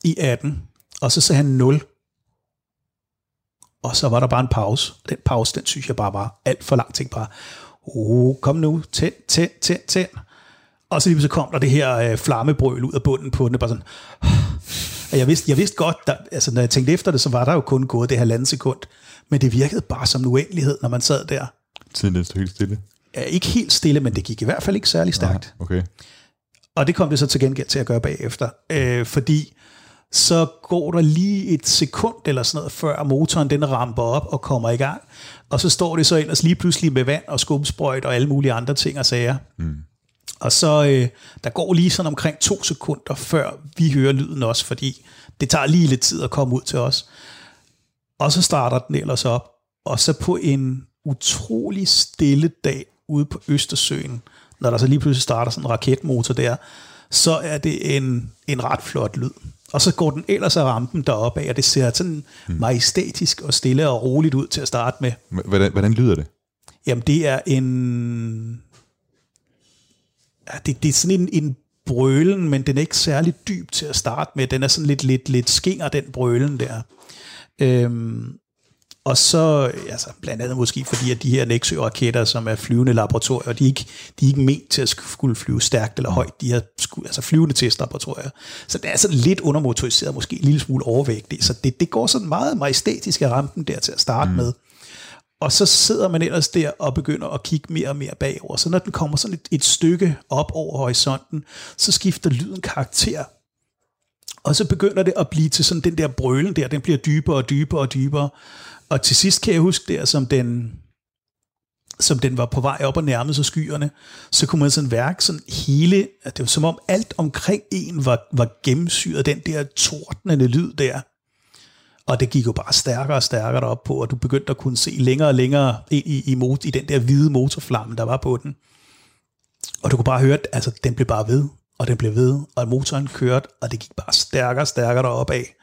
i 18, og så sagde han 0. Og så var der bare en pause. Den pause, den synes jeg bare var alt for lang. Tænkte bare, oh, kom nu, tænd, tænd, tænd, tænd. Og så lige så kom der det her øh, flammebrøl ud af bunden på den, og bare sådan, og jeg vidste, jeg vidste godt, der, altså når jeg tænkte efter det, så var der jo kun gået det halvanden sekund, men det virkede bare som en uendelighed, når man sad der. Tiden den stod helt stille. Ja, ikke helt stille, men det gik i hvert fald ikke særlig stærkt. Okay. Og det kom det så til gengæld til at gøre bagefter, øh, fordi så går der lige et sekund eller sådan noget, før motoren den ramper op og kommer i gang, og så står det så ellers lige pludselig med vand og skumsprøjt og alle mulige andre ting og sager. Mm. Og så øh, der går lige sådan omkring to sekunder, før vi hører lyden også, fordi det tager lige lidt tid at komme ud til os. Og så starter den ellers op, og så på en utrolig stille dag ude på Østersøen, når der så lige pludselig starter sådan en raketmotor der, så er det en, en ret flot lyd. Og så går den ellers af rampen deroppe af, og det ser sådan majestætisk og stille og roligt ud til at starte med. Hvordan, hvordan lyder det? Jamen, det er en... Ja, det, det er sådan en, en brølen, men den er ikke særlig dyb til at starte med. Den er sådan lidt, lidt, lidt skinger, den brølen der. Øhm, og så, altså blandt andet måske fordi, at de her Nexø-raketter, som er flyvende laboratorier, de er ikke, de er ikke ment til at skulle flyve stærkt eller højt. De er sku, altså flyvende testlaboratorier. Så det er sådan lidt undermotoriseret, måske en lille smule overvægtigt. Så det, det går sådan meget majestætisk af rampen der til at starte mm. med. Og så sidder man ellers der og begynder at kigge mere og mere bagover. Så når den kommer sådan et, et stykke op over horisonten, så skifter lyden karakter. Og så begynder det at blive til sådan den der brølen der, den bliver dybere og dybere og dybere. Og til sidst kan jeg huske der, som den, som den var på vej op og nærmede sig skyerne, så kunne man sådan værke sådan hele, at det var som om alt omkring en var, var gennemsyret den der tordnende lyd der. Og det gik jo bare stærkere og stærkere derop på, og du begyndte at kunne se længere og længere ind i, i, mot- i den der hvide motorflamme, der var på den. Og du kunne bare høre, at altså, den blev bare ved, og den blev ved, og motoren kørte, og det gik bare stærkere og stærkere deroppe af.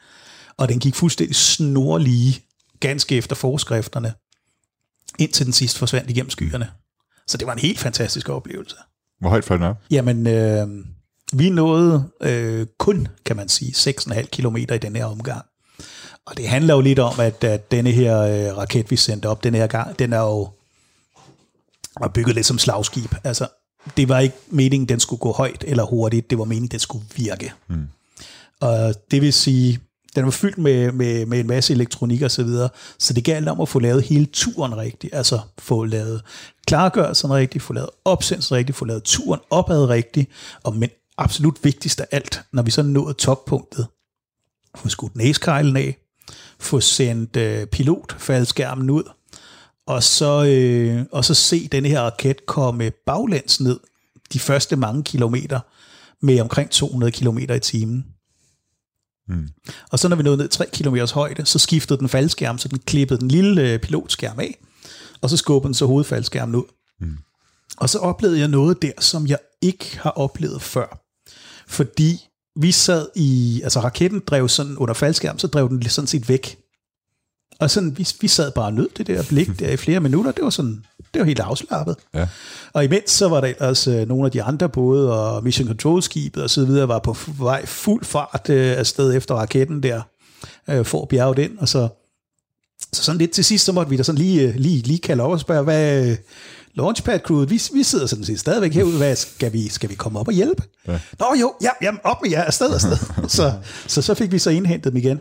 Og den gik fuldstændig snorlige, ganske efter forskrifterne, indtil den sidst forsvandt igennem skyerne. Så det var en helt fantastisk oplevelse. Hvor højt fløj den op? Jamen, øh, vi nåede øh, kun, kan man sige, 6,5 km i den her omgang. Og det handler jo lidt om, at, at denne her øh, raket, vi sendte op den her gang, den er jo var bygget lidt som slagskib. Altså, det var ikke meningen, den skulle gå højt eller hurtigt. Det var meningen, den skulle virke. Mm. Og det vil sige, den var fyldt med, med, med en masse elektronik og så videre, så det galt om at få lavet hele turen rigtigt, altså få lavet klargørelsen rigtigt, få lavet opsendelsen rigtigt, få lavet turen opad rigtigt, og men absolut vigtigst af alt, når vi så nåede toppunktet, få skudt næskejlen af, få sendt øh, pilotfaldskærmen ud, og så, øh, og så se denne her raket komme baglæns ned de første mange kilometer med omkring 200 km i timen. Mm. Og så når vi nåede ned 3 km højde, så skiftede den faldskærm, så den klippede den lille øh, pilotskærm af, og så skubbede den så hovedfaldskærmen ud. Mm. Og så oplevede jeg noget der, som jeg ikke har oplevet før. Fordi vi sad i, altså raketten drev sådan under faldskærm, så drev den sådan set væk. Og sådan, vi, vi sad bare og nød det der blik der i flere minutter. Det var sådan, det var helt afslappet. Ja. Og imens så var der ellers øh, nogle af de andre både, og Mission Control skibet og så videre, var på vej fuld fart øh, afsted efter raketten der, øh, for at bjerge den, og så, så sådan lidt til sidst, så måtte vi da sådan lige, øh, lige, lige kalde op og spørge, hvad øh, Launchpad crewet, vi, vi sidder sådan set stadigvæk herude, hvad skal vi, skal vi komme op og hjælpe? Ja. Nå jo, ja, jamen op med jer, afsted, afsted. så, så, så fik vi så indhentet dem igen.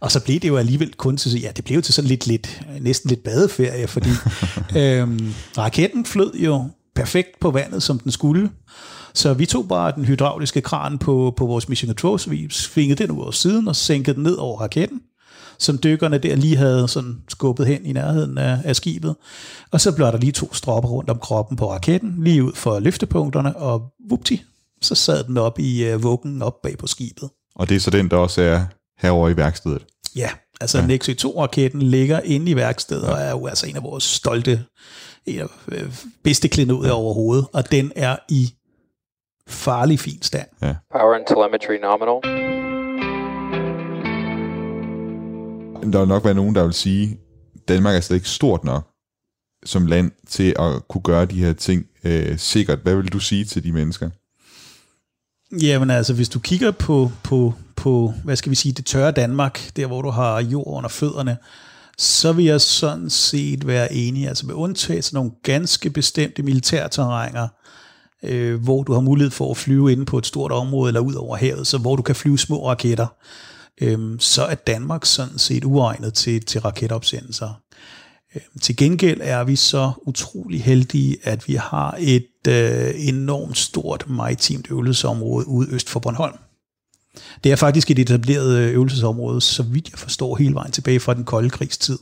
Og så blev det jo alligevel kun til, ja, det blev til sådan lidt, lidt næsten lidt badeferie, fordi øhm, raketten flød jo perfekt på vandet, som den skulle. Så vi tog bare den hydrauliske kran på, på vores Mission Control, så vi svingede den ud over siden og sænkede den ned over raketten, som dykkerne der lige havde sådan skubbet hen i nærheden af, af skibet. Og så blev der lige to stropper rundt om kroppen på raketten, lige ud for løftepunkterne, og vupti, så sad den op i uh, vuggen op bag på skibet. Og det er så den, der også er herover i værkstedet. Ja, altså ja. Nexø 2-raketten ligger inde i værkstedet, ja. og er jo altså en af vores stolte, en af øh, bedste klenodier overhovedet, og den er i farlig fin stand. Power and telemetry nominal. Der vil nok være nogen, der vil sige, Danmark er slet ikke stort nok som land til at kunne gøre de her ting øh, sikkert. Hvad vil du sige til de mennesker? Jamen altså, hvis du kigger på, på, på, hvad skal vi sige, det tørre Danmark, der hvor du har jord under fødderne, så vil jeg sådan set være enig, altså med undtagelse af nogle ganske bestemte militærterrænger, øh, hvor du har mulighed for at flyve inde på et stort område eller ud over havet, så hvor du kan flyve små raketter, øhm, så er Danmark sådan set uegnet til, til raketopsendelser. Øh, Til gengæld er vi så utrolig heldige, at vi har et øh, enormt stort maritimt øvelsesområde ude øst for Bornholm. Det er faktisk et etableret øh, øvelsesområde, så vidt jeg forstår, hele vejen tilbage fra den kolde krigstid.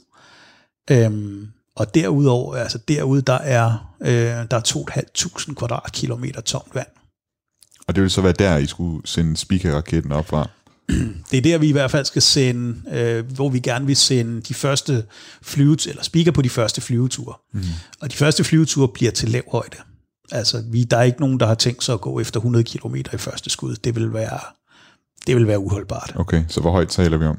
Øhm, og derudover, altså derude, der er, øh, der er 2.500 kvadratkilometer tomt vand. Og det vil så være der, I skulle sende speaker-raketten op fra. Det er der, vi i hvert fald skal sende, øh, hvor vi gerne vil sende de første flyveture, eller speaker på de første flyveture. Mm. Og de første flyveture bliver til lav højde. Altså, vi, der er ikke nogen, der har tænkt sig at gå efter 100 km i første skud. Det vil være, det vil være uholdbart. Okay, så hvor højt taler vi om?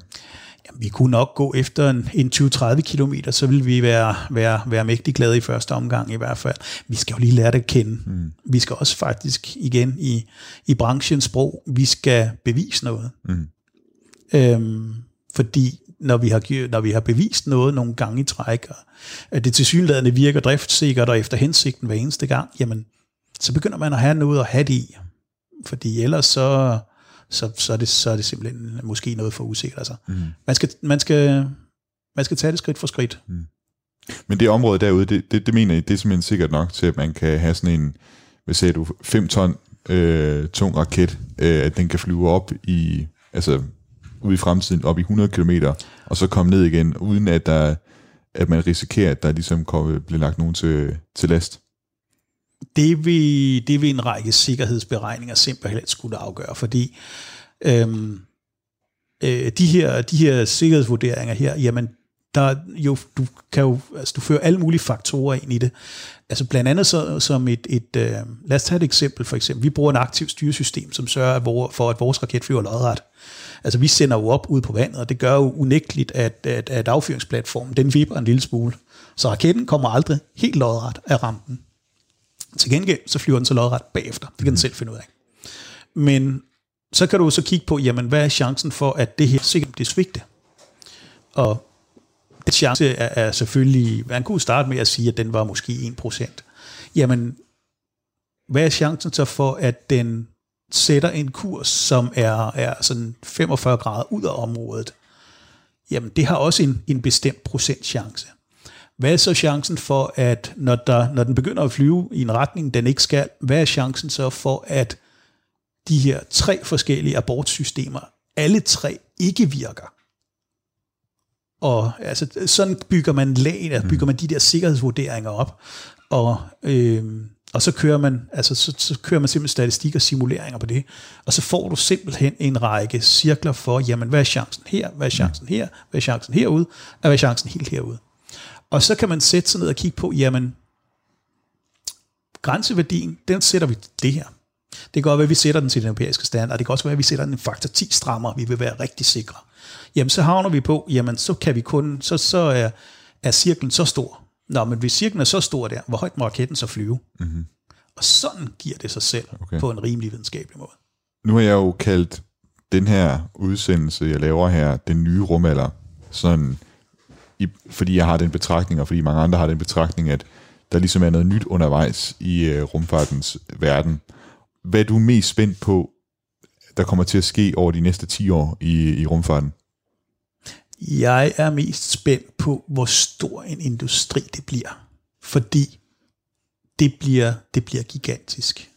Jamen, vi kunne nok gå efter en, en 20-30 km, så vil vi være, være, være mægtig glade i første omgang i hvert fald. Vi skal jo lige lære det at kende. Mm. Vi skal også faktisk igen i, i branchens sprog, vi skal bevise noget. Mm. Øhm, fordi når vi, har, når vi har bevist noget nogle gange i træk, og at det tilsyneladende virker driftsikkert og efter hensigten hver eneste gang, jamen, så begynder man at have noget at have det i. Fordi ellers så, så, så, er, det, så er det simpelthen måske noget for usikkert. Altså. Mm. Man, skal, man, skal, man skal tage det skridt for skridt. Men det område derude, det, det, det mener I, det er simpelthen sikkert nok til, at man kan have sådan en, hvad sagde du, 5 ton øh, tung raket, øh, at den kan flyve op i, altså ude i fremtiden, op i 100 km, og så komme ned igen, uden at, der, at man risikerer, at der ligesom kommer, bliver lagt nogen til, til last det vil, det vil en række sikkerhedsberegninger simpelthen skulle afgøre, fordi øhm, øh, de, her, de her sikkerhedsvurderinger her, jamen, der jo, du kan jo, altså du fører alle mulige faktorer ind i det. Altså blandt andet så, som et, et øh, lad os tage et eksempel for eksempel. Vi bruger en aktiv styresystem, som sørger for, at vores raket flyver lodret. Altså vi sender jo op ud på vandet, og det gør jo unægteligt, at, at, at affyringsplatformen, den vipper en lille smule. Så raketten kommer aldrig helt lodret af rampen. Til gengæld, så flyver den så lodret bagefter. Det kan den selv finde ud af. Men så kan du så kigge på, jamen, hvad er chancen for, at det her sikkert det svigte? Og den chance er, er selvfølgelig, man kunne starte med at sige, at den var måske 1%. Jamen, hvad er chancen så for, at den sætter en kurs, som er, er sådan 45 grader ud af området? Jamen, det har også en, en bestemt procent chance. Hvad er så chancen for, at når, der, når den begynder at flyve i en retning, den ikke skal, hvad er chancen så for, at de her tre forskellige abortsystemer, alle tre ikke virker? Og altså, sådan bygger man lag, der bygger man de der sikkerhedsvurderinger op, og, øh, og så kører man, altså, så, så kører man simpelthen statistik og simuleringer på det, og så får du simpelthen en række cirkler for, jamen, hvad er chancen her, hvad er chancen her, hvad er chancen herude, og hvad er chancen helt herude. Og så kan man sætte sig ned og kigge på, jamen, Grænseværdien, den sætter vi det her. Det kan godt være, at vi sætter den til den europæiske standard. Det kan også være, at vi sætter den en faktor 10 strammer. Vi vil være rigtig sikre. Jamen, så havner vi på, jamen, så kan vi kun, så, så er, er cirklen så stor. Nå, men hvis cirklen er så stor der, hvor højt må raketten så flyve? Mm-hmm. Og sådan giver det sig selv okay. på en rimelig videnskabelig måde. Nu har jeg jo kaldt den her udsendelse, jeg laver her, den nye rumalder, sådan, i, fordi jeg har den betragtning, og fordi mange andre har den betragtning, at der ligesom er noget nyt undervejs i øh, rumfartens verden. Hvad er du mest spændt på, der kommer til at ske over de næste 10 år i, i rumfarten? Jeg er mest spændt på, hvor stor en industri det bliver. Fordi det bliver, det bliver gigantisk.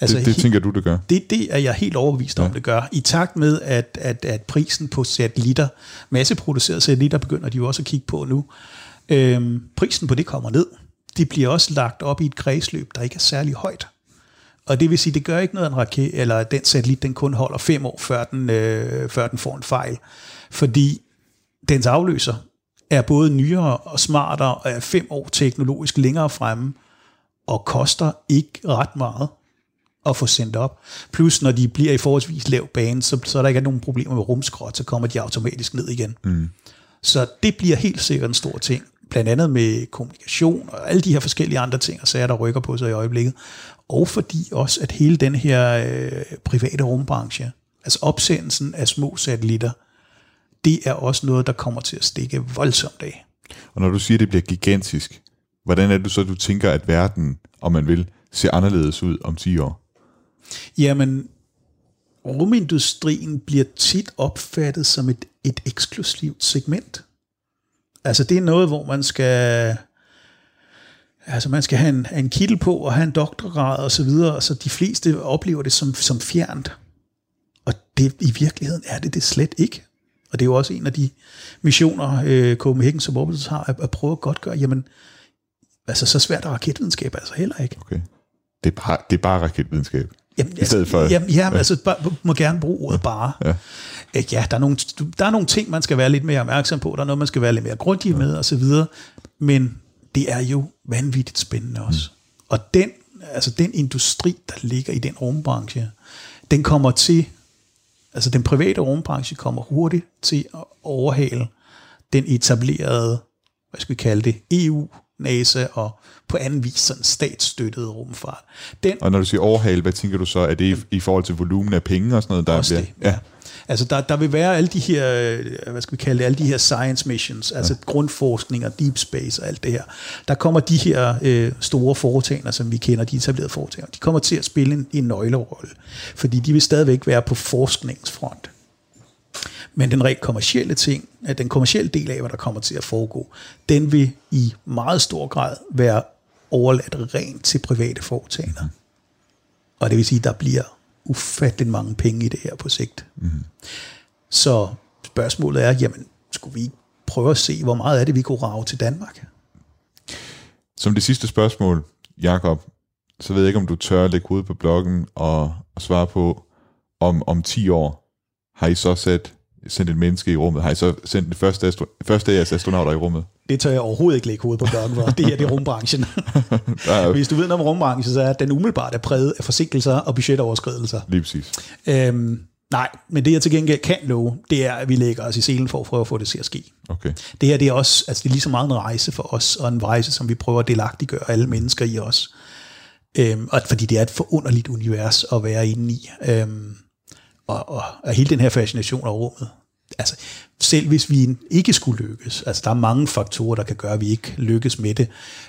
Altså, det, det tænker du, det gør? det, det er jeg helt overbevist om, Ja. det gør. I takt med, at, at, at prisen på satellitter, masseproducerede satellitter, begynder de jo også at kigge på nu. Øhm, prisen på det kommer ned. Det bliver også lagt op i et kredsløb, der ikke er særlig højt. Og det vil sige, det gør ikke noget, en raket, eller den satellit, den kun holder fem år, før den, øh, før den får en fejl. Fordi dens afløser er både nyere og smartere, og er fem år teknologisk længere fremme, og koster ikke ret meget at få sendt op. Plus, når de bliver i forholdsvis lav bane, så, så er der ikke nogen problemer med rumskrot, så kommer de automatisk ned igen. Mm. Så det bliver helt sikkert en stor ting. Blandt andet med kommunikation og alle de her forskellige andre ting og sager, der rykker på sig i øjeblikket. Og fordi også, at hele den her øh, private rumbranche, altså opsendelsen af små satellitter, det er også noget, der kommer til at stikke voldsomt af. Og når du siger, at det bliver gigantisk, hvordan er det så, du tænker, at verden, om man vil, ser anderledes ud om 10 år? Jamen, rumindustrien bliver tit opfattet som et, et eksklusivt segment. Altså det er noget, hvor man skal altså man skal have en, en kittel på og have en doktorgrad og så videre, så de fleste oplever det som, som fjernt. Og det, i virkeligheden er det det slet ikke. Og det er jo også en af de missioner, øh, Copenhagen Suborbitals har, at, at prøve at godt gøre, jamen, altså så svært er raketvidenskab altså heller ikke. Okay. Det er bare, det er bare raketvidenskab. Jamen, I stedet for- Jamen, jamen altså, bare, må gerne bruge ordet bare. Ja. Ja, ja der, er nogle, der er nogle ting, man skal være lidt mere opmærksom på. Der er noget, man skal være lidt mere grundig med, og så videre. Men det er jo vanvittigt spændende også. Mm. Og den, altså den industri, der ligger i den rumbranche, den kommer til, altså den private rumbranche kommer hurtigt til at overhale den etablerede, hvad skal vi kalde det, EU, NASA og på anden vis sådan statsstøttede rumfart. Den, Og når du siger overhale, hvad tænker du så? Er det i, i forhold til volumen af penge og sådan noget, der også bliver... det, ja. Altså der, der vil være alle de her, øh, hvad skal vi kalde det, alle de her science missions, altså grundforskning og deep space og alt det her. Der kommer de her øh, store foretagender, som vi kender, de etablerede foretagender, de kommer til at spille en, en nøglerolle, fordi de vil stadigvæk være på forskningsfront. Men den rent kommercielle ting, at den kommercielle del af, hvad der kommer til at foregå, den vil i meget stor grad være overladt rent til private foretagender. Og det vil sige, at der bliver ufatteligt mange penge i det her på sigt. Mm. Så spørgsmålet er, jamen, skulle vi prøve at se, hvor meget af det, vi kunne rave til Danmark? Som det sidste spørgsmål, Jakob, så ved jeg ikke, om du tør at lægge hovedet på bloggen og, og svare på, om, om 10 år har I så sat, sendt et menneske i rummet? Har I så sendt den første, astro, første af jeres astronauter i rummet? Det tør jeg overhovedet ikke lægge hovedet på blokken for. Det her det er rumbranchen. Er Hvis du ved noget om rumbranchen, så er den umiddelbart er præget af forsinkelser og budgetoverskridelser. lige præcis. Øhm, nej, men det jeg til gengæld kan love, det er, at vi lægger os i selen for at prøve at få det til at ske. Okay. Det her det er også, altså det er lige så meget en rejse for os, og en rejse, som vi prøver at delagtiggøre alle mennesker i os. Øhm, og fordi det er et forunderligt univers at være inde i. Øhm, og, og, og hele den her fascination af rummet. Altså, selv hvis vi ikke skulle lykkes, altså der er mange faktorer, der kan gøre, at vi ikke lykkes med det.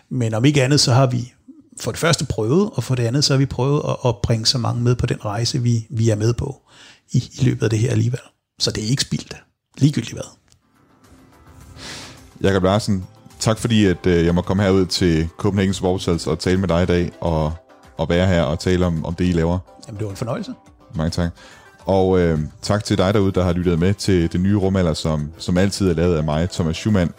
Men om ikke andet, så har vi for det første prøvet, og for det andet, så har vi prøvet at, at bringe så mange med på den rejse, vi, vi er med på i, i løbet af det her alligevel. Så det er ikke spildt. Ligegyldigt hvad. Jakob Larsen, tak fordi at, øh, jeg må komme herud til Copenhagen Sportshals og tale med dig i dag, og, og være her og tale om, om det, I laver. Jamen, det var en fornøjelse. Mange tak. Og øh, tak til dig derude, der har lyttet med til det nye rumalder, som, som altid er lavet af mig, Thomas Schumann.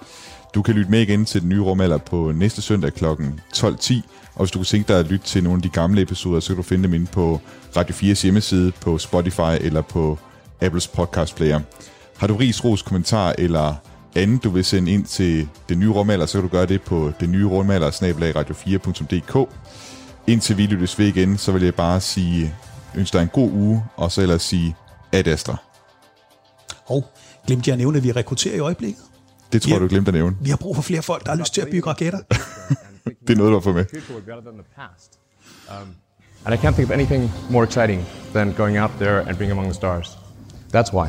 Du kan lytte med igen til den nye rumalder på næste søndag kl. 12.10, og hvis du kunne tænke dig at lytte til nogle af de gamle episoder, så kan du finde dem inde på Radio 4's hjemmeside, på Spotify eller på Apples podcast player. Har du ris, ros, kommentar eller andet, du vil sende ind til den nye rumalder, så kan du gøre det på den nye rumalder, radio4.dk. indtil vi lyttes ved igen, så vil jeg bare sige, ønsker dig en god uge, og så ellers sige ad Astra. Og glemte jeg at nævne, at vi rekrutterer i øjeblikket. Det tror jeg, du glemte at nævne. Vi har brug for flere folk, der har lyst til at bygge raketter. Det er noget, du har fået med. Um, and I can't think of anything more exciting than going out there and being among the stars. That's why.